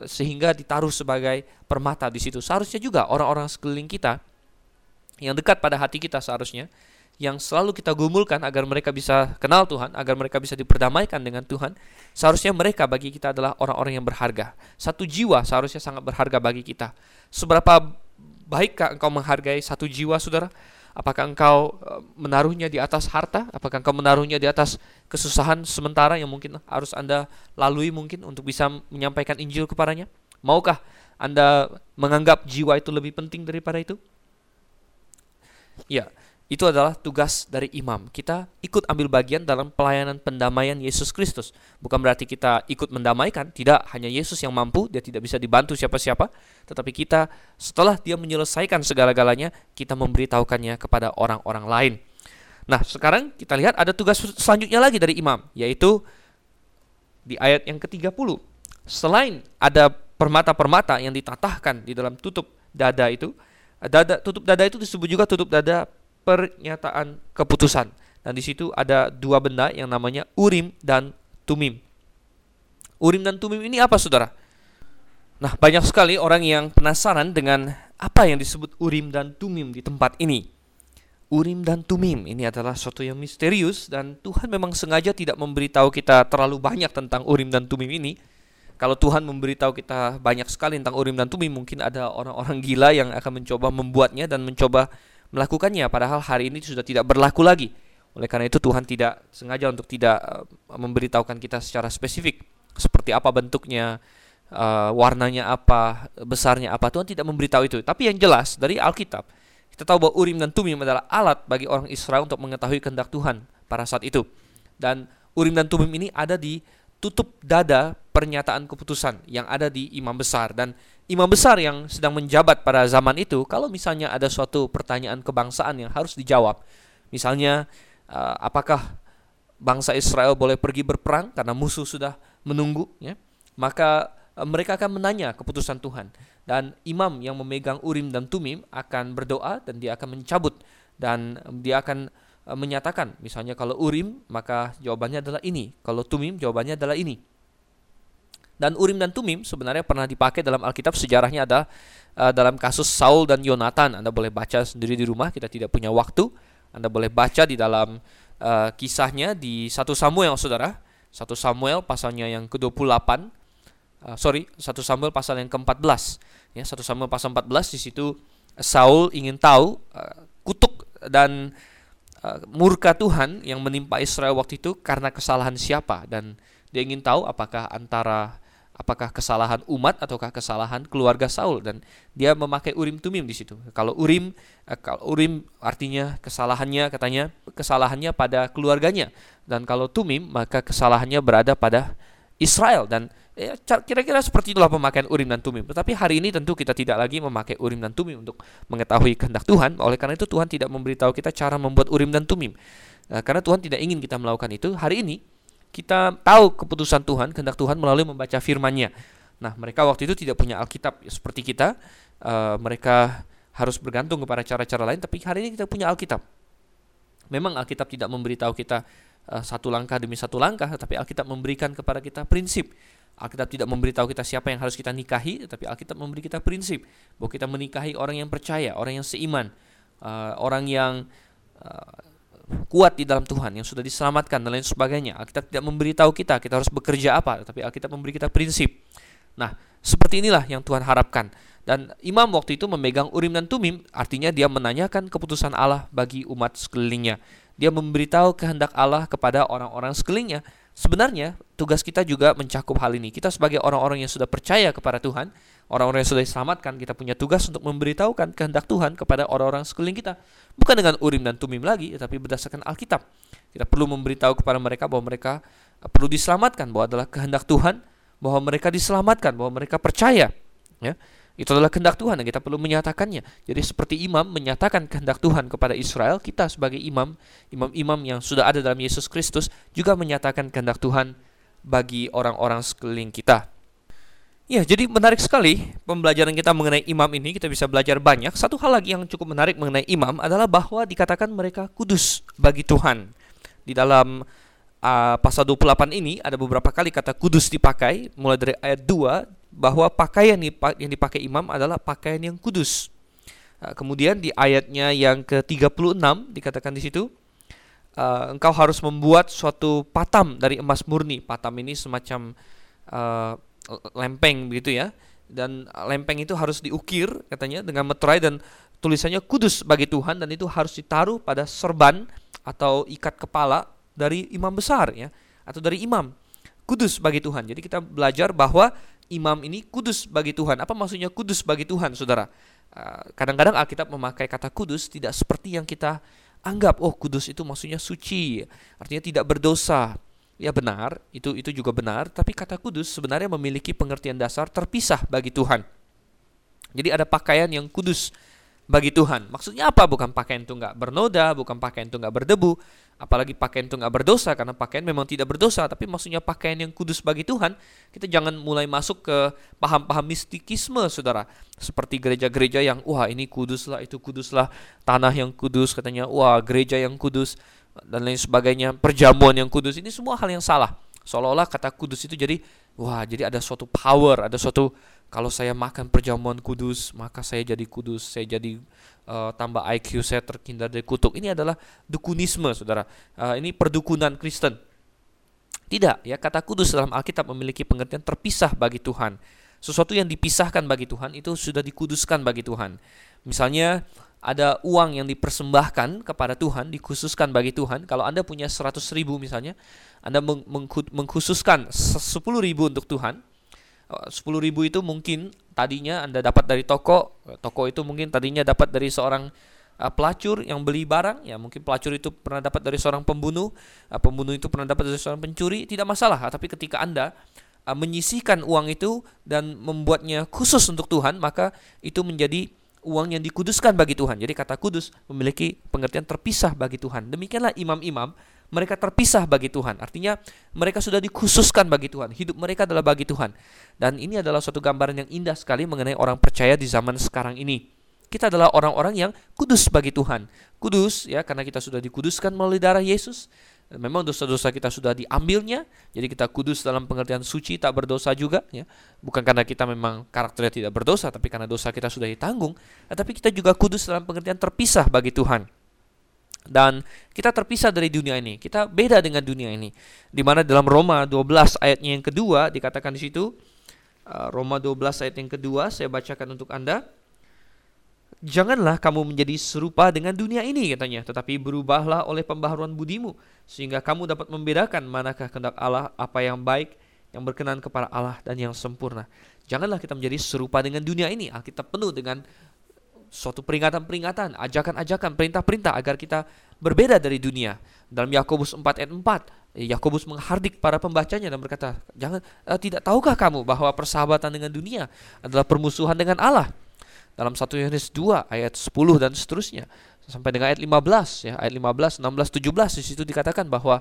sehingga ditaruh sebagai permata di situ. Seharusnya juga orang-orang sekeliling kita yang dekat pada hati kita seharusnya yang selalu kita gumulkan agar mereka bisa kenal Tuhan, agar mereka bisa diperdamaikan dengan Tuhan, seharusnya mereka bagi kita adalah orang-orang yang berharga. Satu jiwa seharusnya sangat berharga bagi kita. Seberapa baikkah engkau menghargai satu jiwa, saudara? Apakah engkau uh, menaruhnya di atas harta? Apakah engkau menaruhnya di atas kesusahan sementara yang mungkin harus Anda lalui mungkin untuk bisa menyampaikan Injil kepadanya? Maukah Anda menganggap jiwa itu lebih penting daripada itu? Ya, itu adalah tugas dari imam. Kita ikut ambil bagian dalam pelayanan pendamaian Yesus Kristus. Bukan berarti kita ikut mendamaikan, tidak hanya Yesus yang mampu, dia tidak bisa dibantu siapa-siapa, tetapi kita setelah dia menyelesaikan segala-galanya, kita memberitahukannya kepada orang-orang lain. Nah, sekarang kita lihat ada tugas selanjutnya lagi dari imam, yaitu di ayat yang ke-30. Selain ada permata-permata yang ditatahkan di dalam tutup dada itu, dada tutup dada itu disebut juga tutup dada pernyataan keputusan. Dan di situ ada dua benda yang namanya urim dan tumim. Urim dan tumim ini apa saudara? Nah banyak sekali orang yang penasaran dengan apa yang disebut urim dan tumim di tempat ini. Urim dan tumim ini adalah sesuatu yang misterius dan Tuhan memang sengaja tidak memberitahu kita terlalu banyak tentang urim dan tumim ini. Kalau Tuhan memberitahu kita banyak sekali tentang urim dan tumim, mungkin ada orang-orang gila yang akan mencoba membuatnya dan mencoba melakukannya padahal hari ini sudah tidak berlaku lagi. Oleh karena itu Tuhan tidak sengaja untuk tidak uh, memberitahukan kita secara spesifik seperti apa bentuknya, uh, warnanya apa, besarnya apa. Tuhan tidak memberitahu itu. Tapi yang jelas dari Alkitab kita tahu bahwa Urim dan Tumim adalah alat bagi orang Israel untuk mengetahui kehendak Tuhan pada saat itu. Dan Urim dan Tumim ini ada di tutup dada pernyataan keputusan yang ada di imam besar dan imam besar yang sedang menjabat pada zaman itu, kalau misalnya ada suatu pertanyaan kebangsaan yang harus dijawab, misalnya uh, apakah bangsa Israel boleh pergi berperang karena musuh sudah menunggu, ya, maka uh, mereka akan menanya keputusan Tuhan dan imam yang memegang urim dan tumim akan berdoa dan dia akan mencabut dan dia akan uh, menyatakan, misalnya kalau urim maka jawabannya adalah ini, kalau tumim jawabannya adalah ini. Dan Urim dan Tumim sebenarnya pernah dipakai dalam Alkitab sejarahnya ada uh, dalam kasus Saul dan Yonatan. Anda boleh baca sendiri di rumah, kita tidak punya waktu. Anda boleh baca di dalam uh, kisahnya di 1 Samuel, Saudara. 1 Samuel pasalnya yang ke-28. Uh, sorry, 1 Samuel pasal yang ke-14. Ya, 1 Samuel pasal 14 di situ Saul ingin tahu uh, kutuk dan murka Tuhan yang menimpa Israel waktu itu karena kesalahan siapa dan dia ingin tahu apakah antara apakah kesalahan umat ataukah kesalahan keluarga Saul dan dia memakai urim tumim di situ. Kalau urim eh, kalau urim artinya kesalahannya katanya kesalahannya pada keluarganya dan kalau tumim maka kesalahannya berada pada Israel dan ya, kira-kira seperti itulah pemakaian urim dan tumim. Tetapi hari ini tentu kita tidak lagi memakai urim dan tumim untuk mengetahui kehendak Tuhan. Oleh karena itu Tuhan tidak memberitahu kita cara membuat urim dan tumim. Nah, karena Tuhan tidak ingin kita melakukan itu. Hari ini kita tahu keputusan Tuhan, kehendak Tuhan melalui membaca firman-Nya. Nah, mereka waktu itu tidak punya Alkitab seperti kita. Uh, mereka harus bergantung kepada cara-cara lain, tapi hari ini kita punya Alkitab. Memang Alkitab tidak memberitahu kita uh, satu langkah demi satu langkah, tapi Alkitab memberikan kepada kita prinsip. Alkitab tidak memberitahu kita siapa yang harus kita nikahi, tapi Alkitab memberi kita prinsip bahwa kita menikahi orang yang percaya, orang yang seiman, uh, orang yang kuat di dalam Tuhan yang sudah diselamatkan dan lain sebagainya. Alkitab tidak memberitahu kita kita harus bekerja apa, tapi Alkitab memberi kita prinsip. Nah, seperti inilah yang Tuhan harapkan. Dan imam waktu itu memegang urim dan tumim, artinya dia menanyakan keputusan Allah bagi umat sekelilingnya. Dia memberitahu kehendak Allah kepada orang-orang sekelilingnya. Sebenarnya tugas kita juga mencakup hal ini. Kita sebagai orang-orang yang sudah percaya kepada Tuhan, orang-orang yang sudah diselamatkan, kita punya tugas untuk memberitahukan kehendak Tuhan kepada orang-orang sekeliling kita. Bukan dengan urim dan tumim lagi, tapi berdasarkan Alkitab. Kita perlu memberitahu kepada mereka bahwa mereka perlu diselamatkan, bahwa adalah kehendak Tuhan, bahwa mereka diselamatkan, bahwa mereka percaya. Ya, itu adalah kehendak Tuhan dan kita perlu menyatakannya. Jadi seperti imam menyatakan kehendak Tuhan kepada Israel, kita sebagai imam, imam-imam yang sudah ada dalam Yesus Kristus juga menyatakan kehendak Tuhan bagi orang-orang sekeliling kita. Ya, jadi menarik sekali pembelajaran kita mengenai imam ini. Kita bisa belajar banyak. Satu hal lagi yang cukup menarik mengenai imam adalah bahwa dikatakan mereka kudus bagi Tuhan. Di dalam uh, pasal 28 ini ada beberapa kali kata kudus dipakai, mulai dari ayat 2 bahwa pakaian yang dipakai imam adalah pakaian yang kudus. Uh, kemudian di ayatnya yang ke-36 dikatakan di situ uh, engkau harus membuat suatu patam dari emas murni. Patam ini semacam uh, lempeng begitu ya dan lempeng itu harus diukir katanya dengan meterai dan tulisannya kudus bagi Tuhan dan itu harus ditaruh pada serban atau ikat kepala dari imam besar ya atau dari imam kudus bagi Tuhan. Jadi kita belajar bahwa imam ini kudus bagi Tuhan. Apa maksudnya kudus bagi Tuhan, Saudara? Ah, kadang-kadang Alkitab memakai kata kudus tidak seperti yang kita anggap. Oh, kudus itu maksudnya suci, artinya tidak berdosa. Ya benar, itu itu juga benar, tapi kata kudus sebenarnya memiliki pengertian dasar terpisah bagi Tuhan. Jadi ada pakaian yang kudus bagi Tuhan. Maksudnya apa? Bukan pakaian itu nggak bernoda, bukan pakaian itu nggak berdebu, apalagi pakaian itu nggak berdosa karena pakaian memang tidak berdosa. Tapi maksudnya pakaian yang kudus bagi Tuhan, kita jangan mulai masuk ke paham-paham mistikisme, saudara. Seperti gereja-gereja yang wah ini kudus lah, itu kudus lah, tanah yang kudus katanya, wah gereja yang kudus dan lain sebagainya, perjamuan yang kudus. Ini semua hal yang salah. Seolah-olah kata kudus itu jadi wah jadi ada suatu power, ada suatu kalau saya makan perjamuan kudus, maka saya jadi kudus, saya jadi uh, tambah IQ saya terhindar dari kutuk. Ini adalah dukunisme, saudara. Uh, ini perdukunan Kristen. Tidak, ya kata kudus dalam Alkitab memiliki pengertian terpisah bagi Tuhan. Sesuatu yang dipisahkan bagi Tuhan itu sudah dikuduskan bagi Tuhan. Misalnya ada uang yang dipersembahkan kepada Tuhan, dikhususkan bagi Tuhan. Kalau Anda punya 100 ribu misalnya, Anda mengkhususkan 10 ribu untuk Tuhan, Eh, sepuluh ribu itu mungkin tadinya Anda dapat dari toko, toko itu mungkin tadinya dapat dari seorang uh, pelacur yang beli barang, ya mungkin pelacur itu pernah dapat dari seorang pembunuh, uh, pembunuh itu pernah dapat dari seorang pencuri, tidak masalah. Tapi ketika Anda uh, menyisihkan uang itu dan membuatnya khusus untuk Tuhan, maka itu menjadi uang yang dikuduskan bagi Tuhan. Jadi kata kudus memiliki pengertian terpisah bagi Tuhan. Demikianlah imam-imam mereka terpisah bagi Tuhan. Artinya mereka sudah dikhususkan bagi Tuhan. Hidup mereka adalah bagi Tuhan. Dan ini adalah suatu gambaran yang indah sekali mengenai orang percaya di zaman sekarang ini. Kita adalah orang-orang yang kudus bagi Tuhan. Kudus ya karena kita sudah dikuduskan melalui darah Yesus. Memang dosa-dosa kita sudah diambilnya, jadi kita kudus dalam pengertian suci, tak berdosa juga, ya. Bukan karena kita memang karakternya tidak berdosa, tapi karena dosa kita sudah ditanggung. Tapi kita juga kudus dalam pengertian terpisah bagi Tuhan. Dan kita terpisah dari dunia ini. Kita beda dengan dunia ini. Di mana dalam Roma 12 ayatnya yang kedua dikatakan di situ uh, Roma 12 ayat yang kedua saya bacakan untuk Anda. Janganlah kamu menjadi serupa dengan dunia ini katanya, tetapi berubahlah oleh pembaharuan budimu sehingga kamu dapat membedakan manakah kehendak Allah, apa yang baik, yang berkenan kepada Allah dan yang sempurna. Janganlah kita menjadi serupa dengan dunia ini. Alkitab penuh dengan suatu peringatan-peringatan, ajakan-ajakan, perintah-perintah agar kita berbeda dari dunia. Dalam Yakobus 4 ayat 4, Yakobus menghardik para pembacanya dan berkata, "Jangan uh, tidak tahukah kamu bahwa persahabatan dengan dunia adalah permusuhan dengan Allah?" Dalam 1 Yohanes 2 ayat 10 dan seterusnya sampai dengan ayat 15 ya, ayat 15, 16, 17 di situ dikatakan bahwa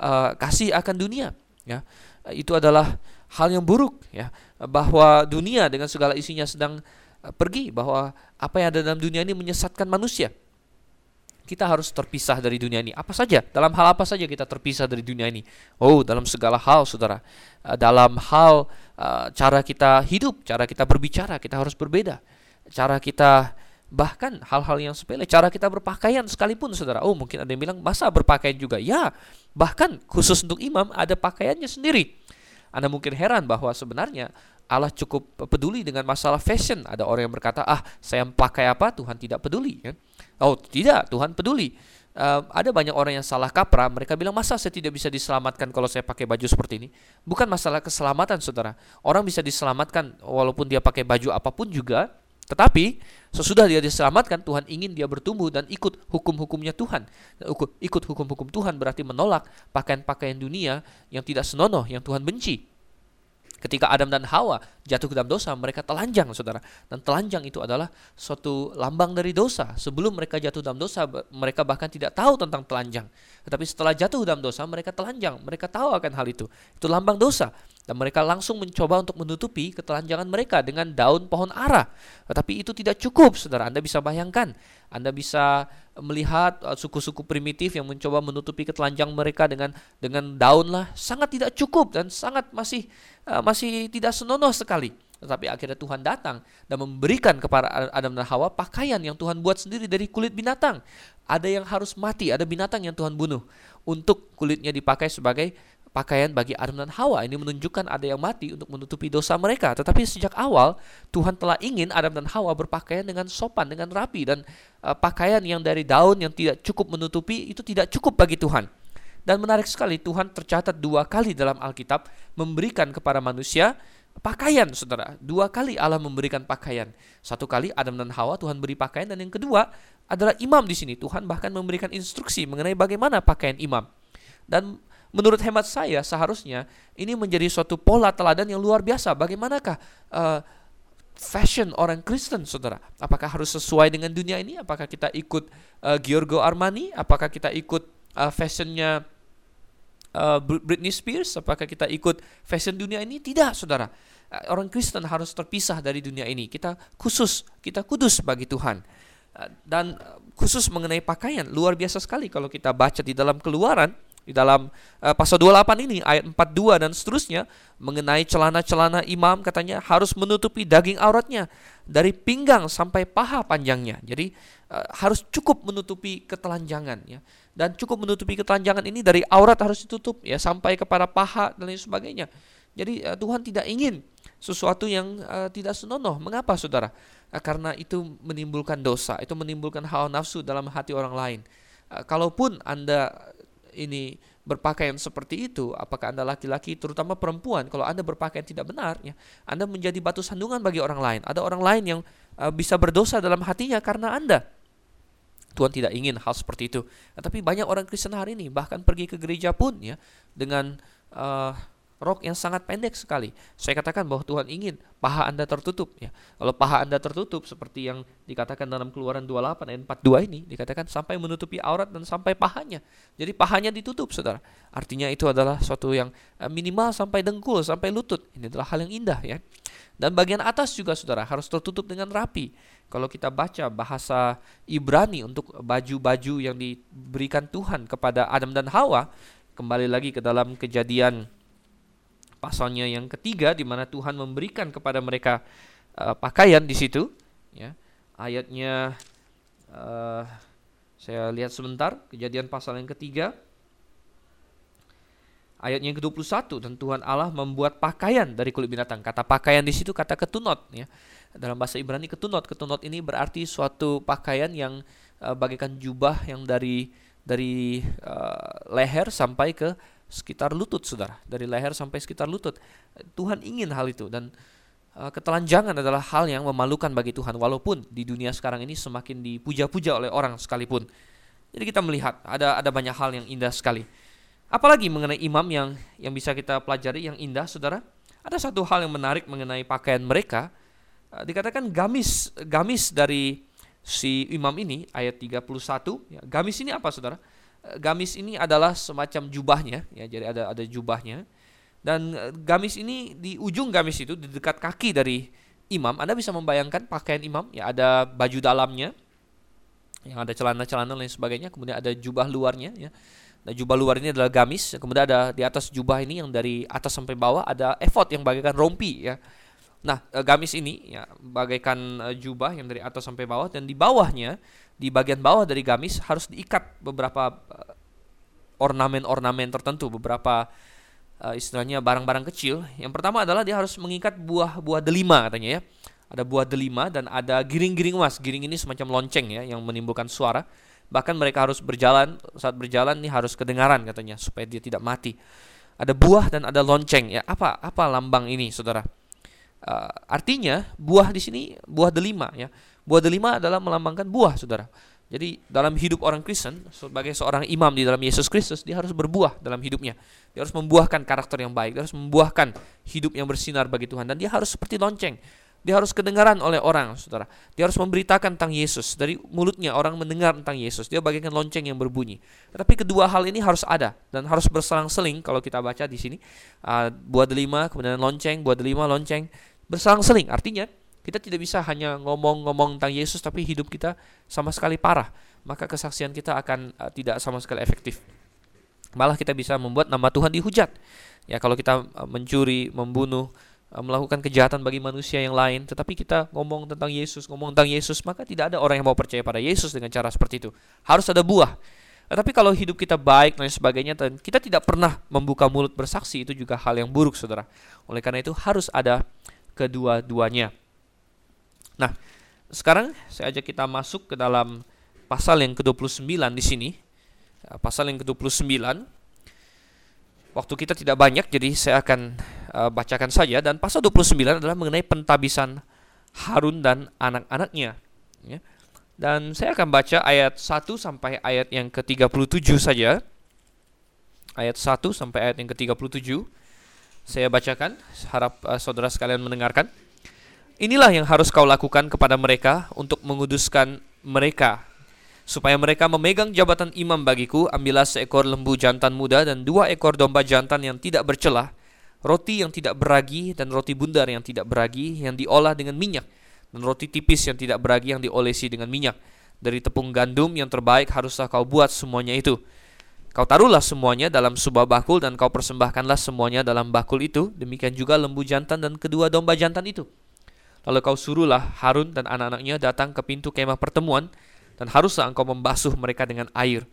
uh, kasih akan dunia ya. Itu adalah hal yang buruk ya, bahwa dunia dengan segala isinya sedang Eh, pergi bahwa apa yang ada dalam dunia ini menyesatkan manusia. Kita harus terpisah dari dunia ini. Apa saja? Dalam hal apa saja kita terpisah dari dunia ini? Oh, dalam segala hal, saudara. Eh, dalam hal cara kita hidup, cara kita berbicara, kita harus berbeda. Cara kita bahkan hal-hal yang sepele, cara kita berpakaian sekalipun, saudara. Oh, mungkin ada yang bilang masa berpakaian juga? Ya, bahkan khusus untuk imam ada pakaiannya sendiri. Anda mungkin heran bahwa sebenarnya Allah cukup peduli dengan masalah fashion. Ada orang yang berkata, ah saya pakai apa Tuhan tidak peduli. Kan? Oh tidak, Tuhan peduli. Uh, ada banyak orang yang salah kaprah. Mereka bilang masa saya tidak bisa diselamatkan kalau saya pakai baju seperti ini. Bukan masalah keselamatan, saudara. Orang bisa diselamatkan walaupun dia pakai baju apa pun juga. Tetapi sesudah dia diselamatkan, Tuhan ingin dia bertumbuh dan ikut hukum-hukumnya Tuhan. Ikut hukum-hukum Tuhan berarti menolak pakaian-pakaian dunia yang tidak senonoh, yang Tuhan benci. Ketika Adam dan Hawa jatuh ke dalam dosa, mereka telanjang, saudara. Dan telanjang itu adalah suatu lambang dari dosa. Sebelum mereka jatuh dalam dosa, mereka bahkan tidak tahu tentang telanjang. Tetapi setelah jatuh dalam dosa, mereka telanjang. Mereka tahu akan hal itu. Itu lambang dosa. Dan mereka langsung mencoba untuk menutupi ketelanjangan mereka dengan daun pohon ara. Tetapi itu tidak cukup, saudara. Anda bisa bayangkan. Anda bisa melihat uh, suku-suku primitif yang mencoba menutupi ketelanjang mereka dengan dengan daun lah. Sangat tidak cukup dan sangat masih uh, masih tidak senonoh sekali. Tetapi akhirnya Tuhan datang dan memberikan kepada Adam dan Hawa pakaian yang Tuhan buat sendiri dari kulit binatang. Ada yang harus mati, ada binatang yang Tuhan bunuh untuk kulitnya dipakai sebagai pakaian bagi Adam dan Hawa. Ini menunjukkan ada yang mati untuk menutupi dosa mereka. Tetapi sejak awal Tuhan telah ingin Adam dan Hawa berpakaian dengan sopan, dengan rapi dan uh, pakaian yang dari daun yang tidak cukup menutupi itu tidak cukup bagi Tuhan. Dan menarik sekali Tuhan tercatat dua kali dalam Alkitab memberikan kepada manusia pakaian, saudara. Dua kali Allah memberikan pakaian. Satu kali Adam dan Hawa Tuhan beri pakaian dan yang kedua adalah imam di sini. Tuhan bahkan memberikan instruksi mengenai bagaimana pakaian imam. Dan menurut hemat saya seharusnya ini menjadi suatu pola teladan yang luar biasa. Bagaimanakah uh, fashion orang Kristen, saudara? Apakah harus sesuai dengan dunia ini? Apakah kita ikut uh, Giorgio Armani? Apakah kita ikut uh, fashionnya uh, Britney Spears? Apakah kita ikut fashion dunia ini? Tidak, saudara. Uh, orang Kristen harus terpisah dari dunia ini. Kita khusus, kita kudus bagi Tuhan. Uh, dan khusus mengenai pakaian, luar biasa sekali kalau kita baca di dalam Keluaran di dalam uh, pasal 28 ini ayat 42 dan seterusnya mengenai celana-celana imam katanya harus menutupi daging auratnya dari pinggang sampai paha panjangnya. Jadi harus cukup menutupi ketelanjangan ya. Dan cukup menutupi ketelanjangan ini dari aurat harus ditutup ya sampai kepada paha dan lain sebagainya. Jadi uh, Tuhan tidak ingin sesuatu yang uh, tidak senonoh. Mengapa Saudara? Uh, karena itu menimbulkan dosa, itu menimbulkan hawa nafsu dalam hati orang lain. Uh, kalaupun Anda ini berpakaian seperti itu, apakah Anda laki-laki terutama perempuan, kalau Anda berpakaian tidak benar, ya, Anda menjadi batu sandungan bagi orang lain. Ada orang lain yang uh, bisa berdosa dalam hatinya karena Anda. Tuhan tidak ingin hal seperti itu. Nah, tapi banyak orang Kristen hari ini bahkan pergi ke gereja pun ya dengan uh, rok yang sangat pendek sekali. Saya katakan bahwa Tuhan ingin paha Anda tertutup ya. Kalau paha Anda tertutup seperti yang dikatakan dalam Keluaran 28 ayat 42 ini dikatakan sampai menutupi aurat dan sampai pahanya. Jadi pahanya ditutup Saudara. Artinya itu adalah suatu yang eh, minimal sampai dengkul, sampai lutut. Ini adalah hal yang indah ya. Dan bagian atas juga Saudara harus tertutup dengan rapi. Kalau kita baca bahasa Ibrani untuk baju-baju yang diberikan Tuhan kepada Adam dan Hawa, kembali lagi ke dalam kejadian pasalnya yang ketiga di mana Tuhan memberikan kepada mereka uh, pakaian di situ ya. Ayatnya uh, saya lihat sebentar kejadian pasal yang ketiga ayatnya yang ke-21 dan Tuhan Allah membuat pakaian dari kulit binatang. Kata pakaian di situ kata ketunot ya. Dalam bahasa Ibrani ketunot. Ketunot ini berarti suatu pakaian yang uh, bagaikan jubah yang dari dari uh, leher sampai ke sekitar lutut saudara. Dari leher sampai sekitar lutut. Tuhan ingin hal itu dan uh, ketelanjangan adalah hal yang memalukan bagi Tuhan walaupun di dunia sekarang ini semakin dipuja-puja oleh orang sekalipun. Jadi kita melihat ada ada banyak hal yang indah sekali apalagi mengenai imam yang yang bisa kita pelajari yang indah saudara. Ada satu hal yang menarik mengenai pakaian mereka. Uh, dikatakan gamis gamis dari si imam ini ayat 31 ya, gamis ini apa saudara? Gamis ini adalah semacam jubahnya. Ya jadi ada ada jubahnya. Dan e, gamis ini di ujung gamis itu di dekat kaki dari imam Anda bisa membayangkan pakaian imam ya ada baju dalamnya yang ada celana-celana lain sebagainya kemudian ada jubah luarnya ya Nah, jubah luar ini adalah gamis, kemudian ada di atas jubah ini yang dari atas sampai bawah ada efod yang bagaikan rompi ya. Nah, e, gamis ini ya bagaikan e, jubah yang dari atas sampai bawah dan di bawahnya di bagian bawah dari gamis harus diikat beberapa uh, ornamen-ornamen tertentu, beberapa uh, istilahnya barang-barang kecil. Yang pertama adalah dia harus mengikat buah-buah delima katanya ya. Ada buah delima dan ada giring-giring emas. Giring ini semacam lonceng ya yang menimbulkan suara. Bahkan mereka harus berjalan saat berjalan ini harus kedengaran katanya supaya dia tidak mati. Ada buah dan ada lonceng ya. Apa apa lambang ini Saudara? Uh, artinya buah di sini buah delima ya Buah delima adalah melambangkan buah, saudara. Jadi dalam hidup orang Kristen, sebagai seorang imam di dalam Yesus Kristus, dia harus berbuah dalam hidupnya. Dia harus membuahkan karakter yang baik, dia harus membuahkan hidup yang bersinar bagi Tuhan. Dan dia harus seperti lonceng. Dia harus kedengaran oleh orang, saudara. Dia harus memberitakan tentang Yesus. Dari mulutnya orang mendengar tentang Yesus. Dia bagaikan lonceng yang berbunyi. Tetapi kedua hal ini harus ada dan harus berselang-seling. Kalau kita baca di sini, uh, buah delima, kemudian lonceng, buah delima, lonceng, berselang-seling. Artinya kita tidak bisa hanya ngomong-ngomong tentang Yesus tapi hidup kita sama sekali parah. Maka kesaksian kita akan uh, tidak sama sekali efektif. Malah kita bisa membuat nama Tuhan dihujat. Ya kalau kita uh, mencuri, membunuh, uh, melakukan kejahatan bagi manusia yang lain, tetapi kita ngomong tentang Yesus, ngomong tentang Yesus, maka tidak ada orang yang mau percaya pada Yesus dengan cara seperti itu. Harus ada buah. Tetapi kalau hidup kita baik dan sebagainya dan kita tidak pernah membuka mulut bersaksi itu juga hal yang buruk saudara. Oleh karena itu harus ada kedua-duanya. Nah, sekarang saya ajak kita masuk ke dalam pasal yang ke-29 di sini. Ya, pasal yang ke-29. Waktu kita tidak banyak jadi saya akan uh, bacakan saja dan pasal 29 adalah mengenai pentabisan Harun dan anak-anaknya. Ya. Dan saya akan baca ayat 1 sampai ayat yang ke-37 saja. Ayat 1 sampai ayat yang ke-37. Saya bacakan, harap uh, saudara sekalian mendengarkan. Inilah yang harus kau lakukan kepada mereka untuk menguduskan mereka supaya mereka memegang jabatan imam bagiku, ambillah seekor lembu jantan muda dan dua ekor domba jantan yang tidak bercelah, roti yang tidak beragi dan roti bundar yang tidak beragi yang diolah dengan minyak dan roti tipis yang tidak beragi yang diolesi dengan minyak. Dari tepung gandum yang terbaik haruslah kau buat semuanya itu. Kau taruhlah semuanya dalam sebuah bakul dan kau persembahkanlah semuanya dalam bakul itu. Demikian juga lembu jantan dan kedua domba jantan itu. Lalu kau suruhlah Harun dan anak-anaknya datang ke pintu kemah pertemuan dan haruslah engkau membasuh mereka dengan air.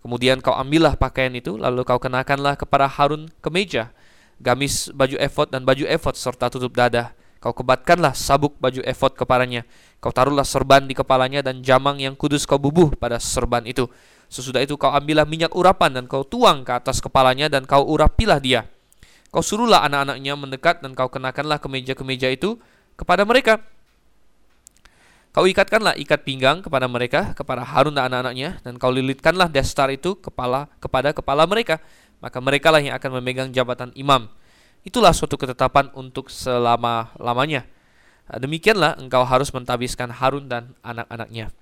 Kemudian kau ambillah pakaian itu, lalu kau kenakanlah kepada Harun kemeja, gamis baju efod dan baju efod serta tutup dada Kau kebatkanlah sabuk baju efod kepadanya. Kau taruhlah serban di kepalanya dan jamang yang kudus kau bubuh pada serban itu. Sesudah itu kau ambillah minyak urapan dan kau tuang ke atas kepalanya dan kau urapilah dia. Kau suruhlah anak-anaknya mendekat dan kau kenakanlah kemeja-kemeja itu kepada mereka. Kau ikatkanlah ikat pinggang kepada mereka, kepada Harun dan anak-anaknya, dan kau lilitkanlah destar itu kepala kepada kepala mereka. Maka merekalah yang akan memegang jabatan imam. Itulah suatu ketetapan untuk selama-lamanya. Nah, demikianlah engkau harus mentabiskan Harun dan anak-anaknya.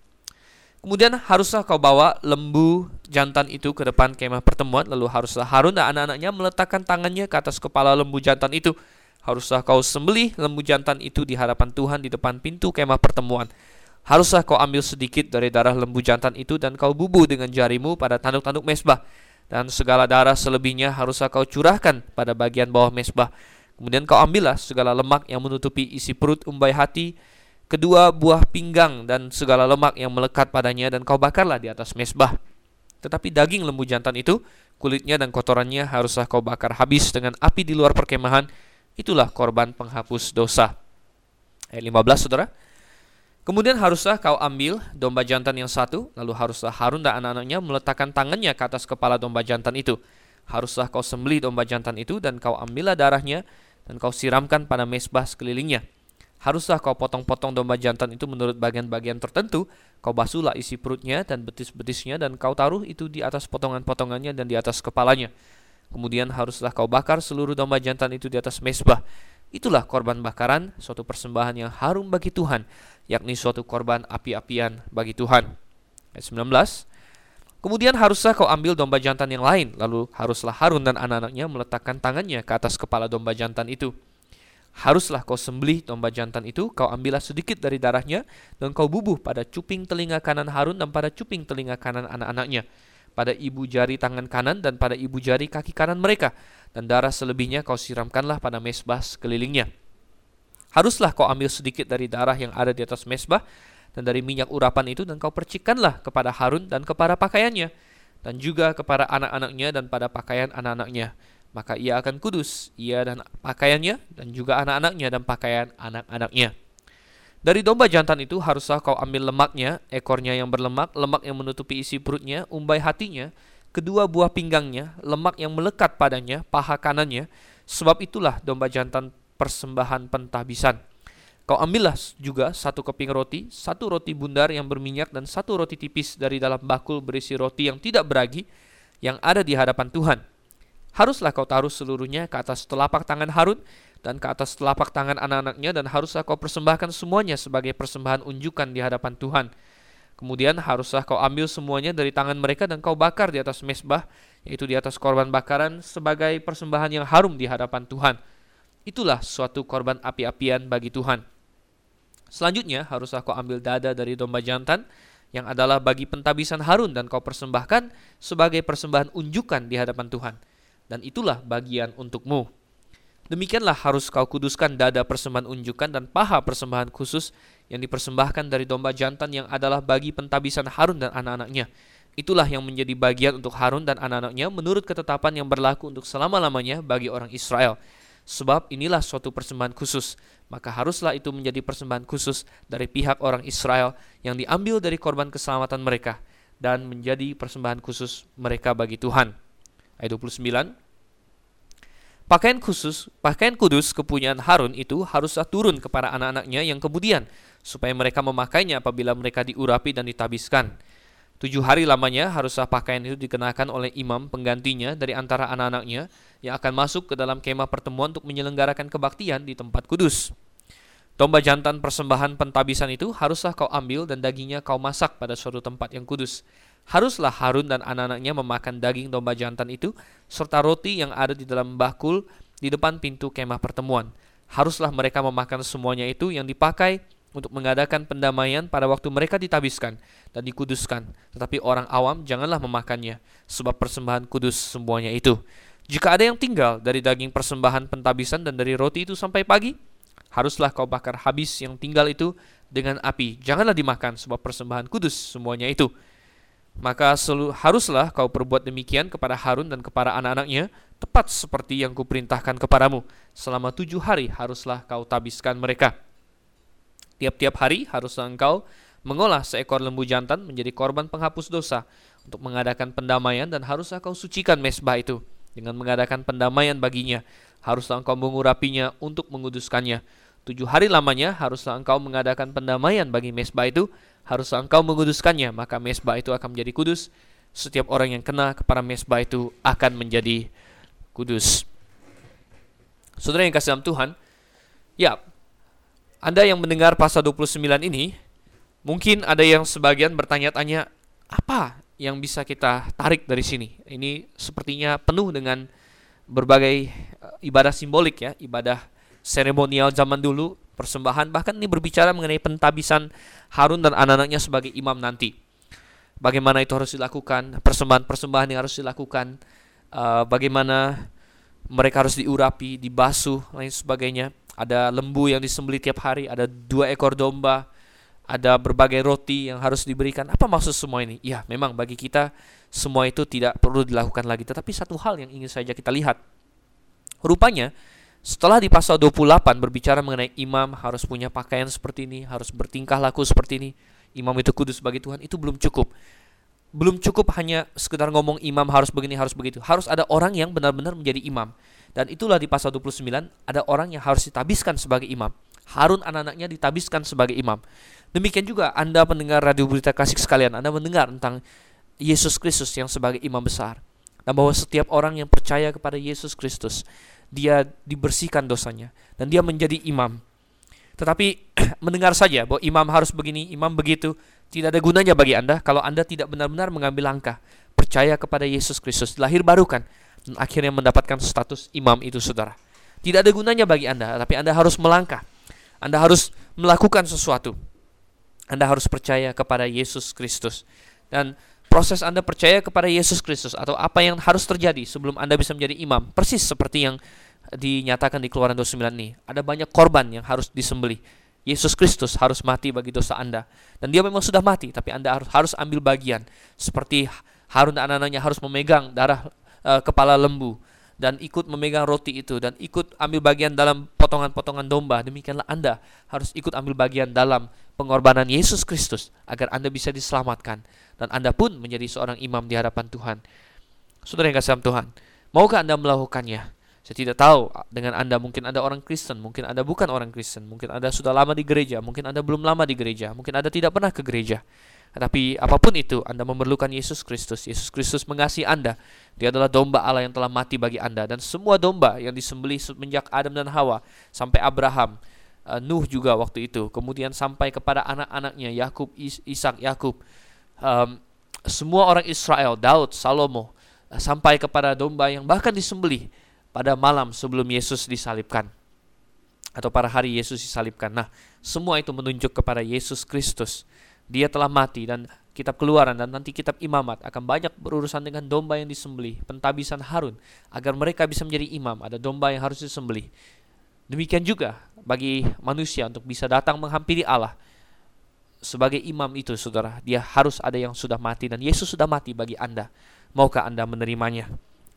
Kemudian haruslah kau bawa lembu jantan itu ke depan kemah pertemuan, lalu haruslah Harun dan anak-anaknya meletakkan tangannya ke atas kepala lembu jantan itu. Haruslah kau sembelih lembu jantan itu di hadapan Tuhan di depan pintu kemah pertemuan. Haruslah kau ambil sedikit dari darah lembu jantan itu dan kau bubuh dengan jarimu pada tanduk-tanduk mesbah dan segala darah selebihnya haruslah kau curahkan pada bagian bawah mesbah. Kemudian kau ambillah segala lemak yang menutupi isi perut umbai hati, kedua buah pinggang dan segala lemak yang melekat padanya dan kau bakarlah di atas mesbah. Tetapi daging lembu jantan itu, kulitnya dan kotorannya haruslah kau bakar habis dengan api di luar perkemahan. Itulah korban penghapus dosa. Ayat 15 Saudara. Kemudian haruslah kau ambil domba jantan yang satu, lalu haruslah Harun dan anak-anaknya meletakkan tangannya ke atas kepala domba jantan itu. Haruslah kau sembelih domba jantan itu dan kau ambillah darahnya dan kau siramkan pada mesbah sekelilingnya. Haruslah kau potong-potong domba jantan itu menurut bagian-bagian tertentu, kau basuhlah isi perutnya dan betis-betisnya dan kau taruh itu di atas potongan-potongannya dan di atas kepalanya. Kemudian haruslah kau bakar seluruh domba jantan itu di atas mesbah. Itulah korban bakaran, suatu persembahan yang harum bagi Tuhan yakni suatu korban api-apian bagi Tuhan. Ayat 19. Kemudian haruslah kau ambil domba jantan yang lain, lalu haruslah Harun dan anak-anaknya meletakkan tangannya ke atas kepala domba jantan itu. Haruslah kau sembelih domba jantan itu, kau ambillah sedikit dari darahnya, dan kau bubuh pada cuping telinga kanan Harun dan pada cuping telinga kanan anak-anaknya, pada ibu jari tangan kanan dan pada ibu jari kaki kanan mereka, dan darah selebihnya kau siramkanlah pada mesbah sekelilingnya. Haruslah kau ambil sedikit dari darah yang ada di atas mesbah dan dari minyak urapan itu dan kau percikanlah kepada Harun dan kepada pakaiannya dan juga kepada anak-anaknya dan pada pakaian anak-anaknya. Maka ia akan kudus, ia dan pakaiannya dan juga anak-anaknya dan pakaian anak-anaknya. Dari domba jantan itu haruslah kau ambil lemaknya, ekornya yang berlemak, lemak yang menutupi isi perutnya, umbai hatinya, kedua buah pinggangnya, lemak yang melekat padanya, paha kanannya. Sebab itulah domba jantan persembahan pentahbisan. Kau ambillah juga satu keping roti, satu roti bundar yang berminyak dan satu roti tipis dari dalam bakul berisi roti yang tidak beragi yang ada di hadapan Tuhan. Haruslah kau taruh seluruhnya ke atas telapak tangan Harun dan ke atas telapak tangan anak-anaknya dan haruslah kau persembahkan semuanya sebagai persembahan unjukan di hadapan Tuhan. Kemudian haruslah kau ambil semuanya dari tangan mereka dan kau bakar di atas mesbah, yaitu di atas korban bakaran sebagai persembahan yang harum di hadapan Tuhan. Itulah suatu korban api-apian bagi Tuhan. Selanjutnya haruslah kau ambil dada dari domba jantan yang adalah bagi pentabisan Harun dan kau persembahkan sebagai persembahan unjukan di hadapan Tuhan. Dan itulah bagian untukmu. Demikianlah harus kau kuduskan dada persembahan unjukan dan paha persembahan khusus yang dipersembahkan dari domba jantan yang adalah bagi pentabisan Harun dan anak-anaknya. itulah yang menjadi bagian untuk Harun dan anak-anaknya menurut ketetapan yang berlaku untuk selama-lamanya bagi orang Israel. Sebab inilah suatu persembahan khusus, maka haruslah itu menjadi persembahan khusus dari pihak orang Israel yang diambil dari korban keselamatan mereka dan menjadi persembahan khusus mereka bagi Tuhan. Ayat 29. Pakaian khusus, pakaian kudus kepunyaan Harun itu haruslah turun kepada anak-anaknya yang kemudian, supaya mereka memakainya apabila mereka diurapi dan ditabiskan. Tujuh hari lamanya haruslah pakaian itu dikenakan oleh imam penggantinya dari antara anak-anaknya yang akan masuk ke dalam kemah pertemuan untuk menyelenggarakan kebaktian di tempat kudus. Domba jantan persembahan pentabisan itu haruslah kau ambil dan dagingnya kau masak pada suatu tempat yang kudus. Haruslah Harun dan anak-anaknya memakan daging domba jantan itu serta roti yang ada di dalam bakul di depan pintu kemah pertemuan. Haruslah mereka memakan semuanya itu yang dipakai untuk mengadakan pendamaian pada waktu mereka ditabiskan dan dikuduskan. Tetapi orang awam janganlah memakannya, sebab persembahan kudus semuanya itu. Jika ada yang tinggal dari daging persembahan pentabisan dan dari roti itu sampai pagi, haruslah kau bakar habis yang tinggal itu dengan api. Janganlah dimakan, sebab persembahan kudus semuanya itu. Maka haruslah kau perbuat demikian kepada Harun dan kepada anak-anaknya, tepat seperti yang kuperintahkan kepadamu. Selama tujuh hari haruslah kau tabiskan mereka. Tiap-tiap hari haruslah engkau mengolah seekor lembu jantan menjadi korban penghapus dosa untuk mengadakan pendamaian dan haruslah kau sucikan mesbah itu dengan mengadakan pendamaian baginya. Haruslah engkau mengurapinya untuk menguduskannya. Tujuh hari lamanya haruslah engkau mengadakan pendamaian bagi mesbah itu. Haruslah engkau menguduskannya, maka mesbah itu akan menjadi kudus. Setiap orang yang kena kepada mesbah itu akan menjadi kudus. Saudara yang kasih dalam Tuhan, ya anda yang mendengar pasal 29 ini, mungkin ada yang sebagian bertanya-tanya, apa yang bisa kita tarik dari sini? Ini sepertinya penuh dengan berbagai eh, ibadah simbolik ya, ibadah seremonial zaman dulu, persembahan, bahkan ini berbicara mengenai pentabisan Harun dan anak-anaknya sebagai imam nanti. Bagaimana itu harus dilakukan, persembahan-persembahan yang harus dilakukan, uh, bagaimana mereka harus diurapi, dibasuh, lain sebagainya ada lembu yang disembeli tiap hari, ada dua ekor domba, ada berbagai roti yang harus diberikan. Apa maksud semua ini? Ya, memang bagi kita semua itu tidak perlu dilakukan lagi. Tetapi satu hal yang ingin saja kita lihat. Rupanya setelah di pasal 28 berbicara mengenai imam harus punya pakaian seperti ini, harus bertingkah laku seperti ini, imam itu kudus bagi Tuhan, itu belum cukup. Belum cukup hanya sekedar ngomong imam harus begini, harus begitu. Harus ada orang yang benar-benar menjadi imam. Dan itulah di pasal 29 ada orang yang harus ditabiskan sebagai imam. Harun anak-anaknya ditabiskan sebagai imam. Demikian juga Anda mendengar radio berita kasih sekalian, Anda mendengar tentang Yesus Kristus yang sebagai imam besar. Dan bahwa setiap orang yang percaya kepada Yesus Kristus, dia dibersihkan dosanya dan dia menjadi imam. Tetapi mendengar saja bahwa imam harus begini, imam begitu, tidak ada gunanya bagi Anda kalau Anda tidak benar-benar mengambil langkah percaya kepada Yesus Kristus, lahir barukan dan akhirnya mendapatkan status imam itu saudara. Tidak ada gunanya bagi Anda, tapi Anda harus melangkah. Anda harus melakukan sesuatu. Anda harus percaya kepada Yesus Kristus. Dan proses Anda percaya kepada Yesus Kristus atau apa yang harus terjadi sebelum Anda bisa menjadi imam, persis seperti yang dinyatakan di Keluaran 29 ini. Ada banyak korban yang harus disembelih. Yesus Kristus harus mati bagi dosa Anda. Dan dia memang sudah mati, tapi Anda harus harus ambil bagian. Seperti Harun dan anak-anaknya harus memegang darah uh, kepala lembu dan ikut memegang roti itu dan ikut ambil bagian dalam potongan-potongan domba. Demikianlah Anda harus ikut ambil bagian dalam pengorbanan Yesus Kristus agar Anda bisa diselamatkan dan Anda pun menjadi seorang imam di hadapan Tuhan. Saudara yang kasih Tuhan, maukah Anda melakukannya? Saya tidak tahu dengan Anda mungkin Anda orang Kristen, mungkin Anda bukan orang Kristen, mungkin Anda sudah lama di gereja, mungkin Anda belum lama di gereja, mungkin Anda tidak pernah ke gereja. Tetapi apa pun itu, Anda memerlukan Yesus Kristus. Yesus Kristus mengasihi Anda. Dia adalah domba Allah yang telah mati bagi Anda. Dan semua domba yang disembelih semenjak Adam dan Hawa sampai Abraham, uh, Nuh juga waktu itu. Kemudian sampai kepada anak-anaknya, Yakub, Ishak, Yakub. Um, semua orang Israel, Daud, Salomo, uh, sampai kepada domba yang bahkan disembelih pada malam sebelum Yesus disalibkan. Atau pada hari Yesus disalibkan. Nah, semua itu menunjuk kepada Yesus Kristus dia telah mati dan kitab keluaran dan nanti kitab imamat akan banyak berurusan dengan domba yang disembelih, pentabisan Harun agar mereka bisa menjadi imam, ada domba yang harus disembelih. Demikian juga bagi manusia untuk bisa datang menghampiri Allah. sebagai imam itu saudara, dia harus ada yang sudah mati dan Yesus sudah mati bagi Anda. Maukah Anda menerimanya?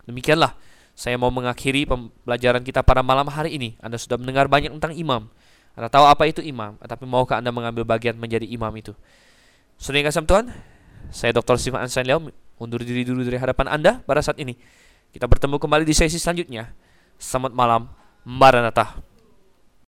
Demikianlah saya mau mengakhiri pembelajaran kita pada malam hari ini. Anda sudah mendengar banyak tentang imam. Anda tahu apa itu imam, tapi maukah Anda mengambil bagian menjadi imam itu? Yang kasih Tuhan, saya Dr. Stephen Ansan Leo undur diri dulu dari hadapan Anda pada saat ini. Kita bertemu kembali di sesi selanjutnya. Selamat malam, Maranatha.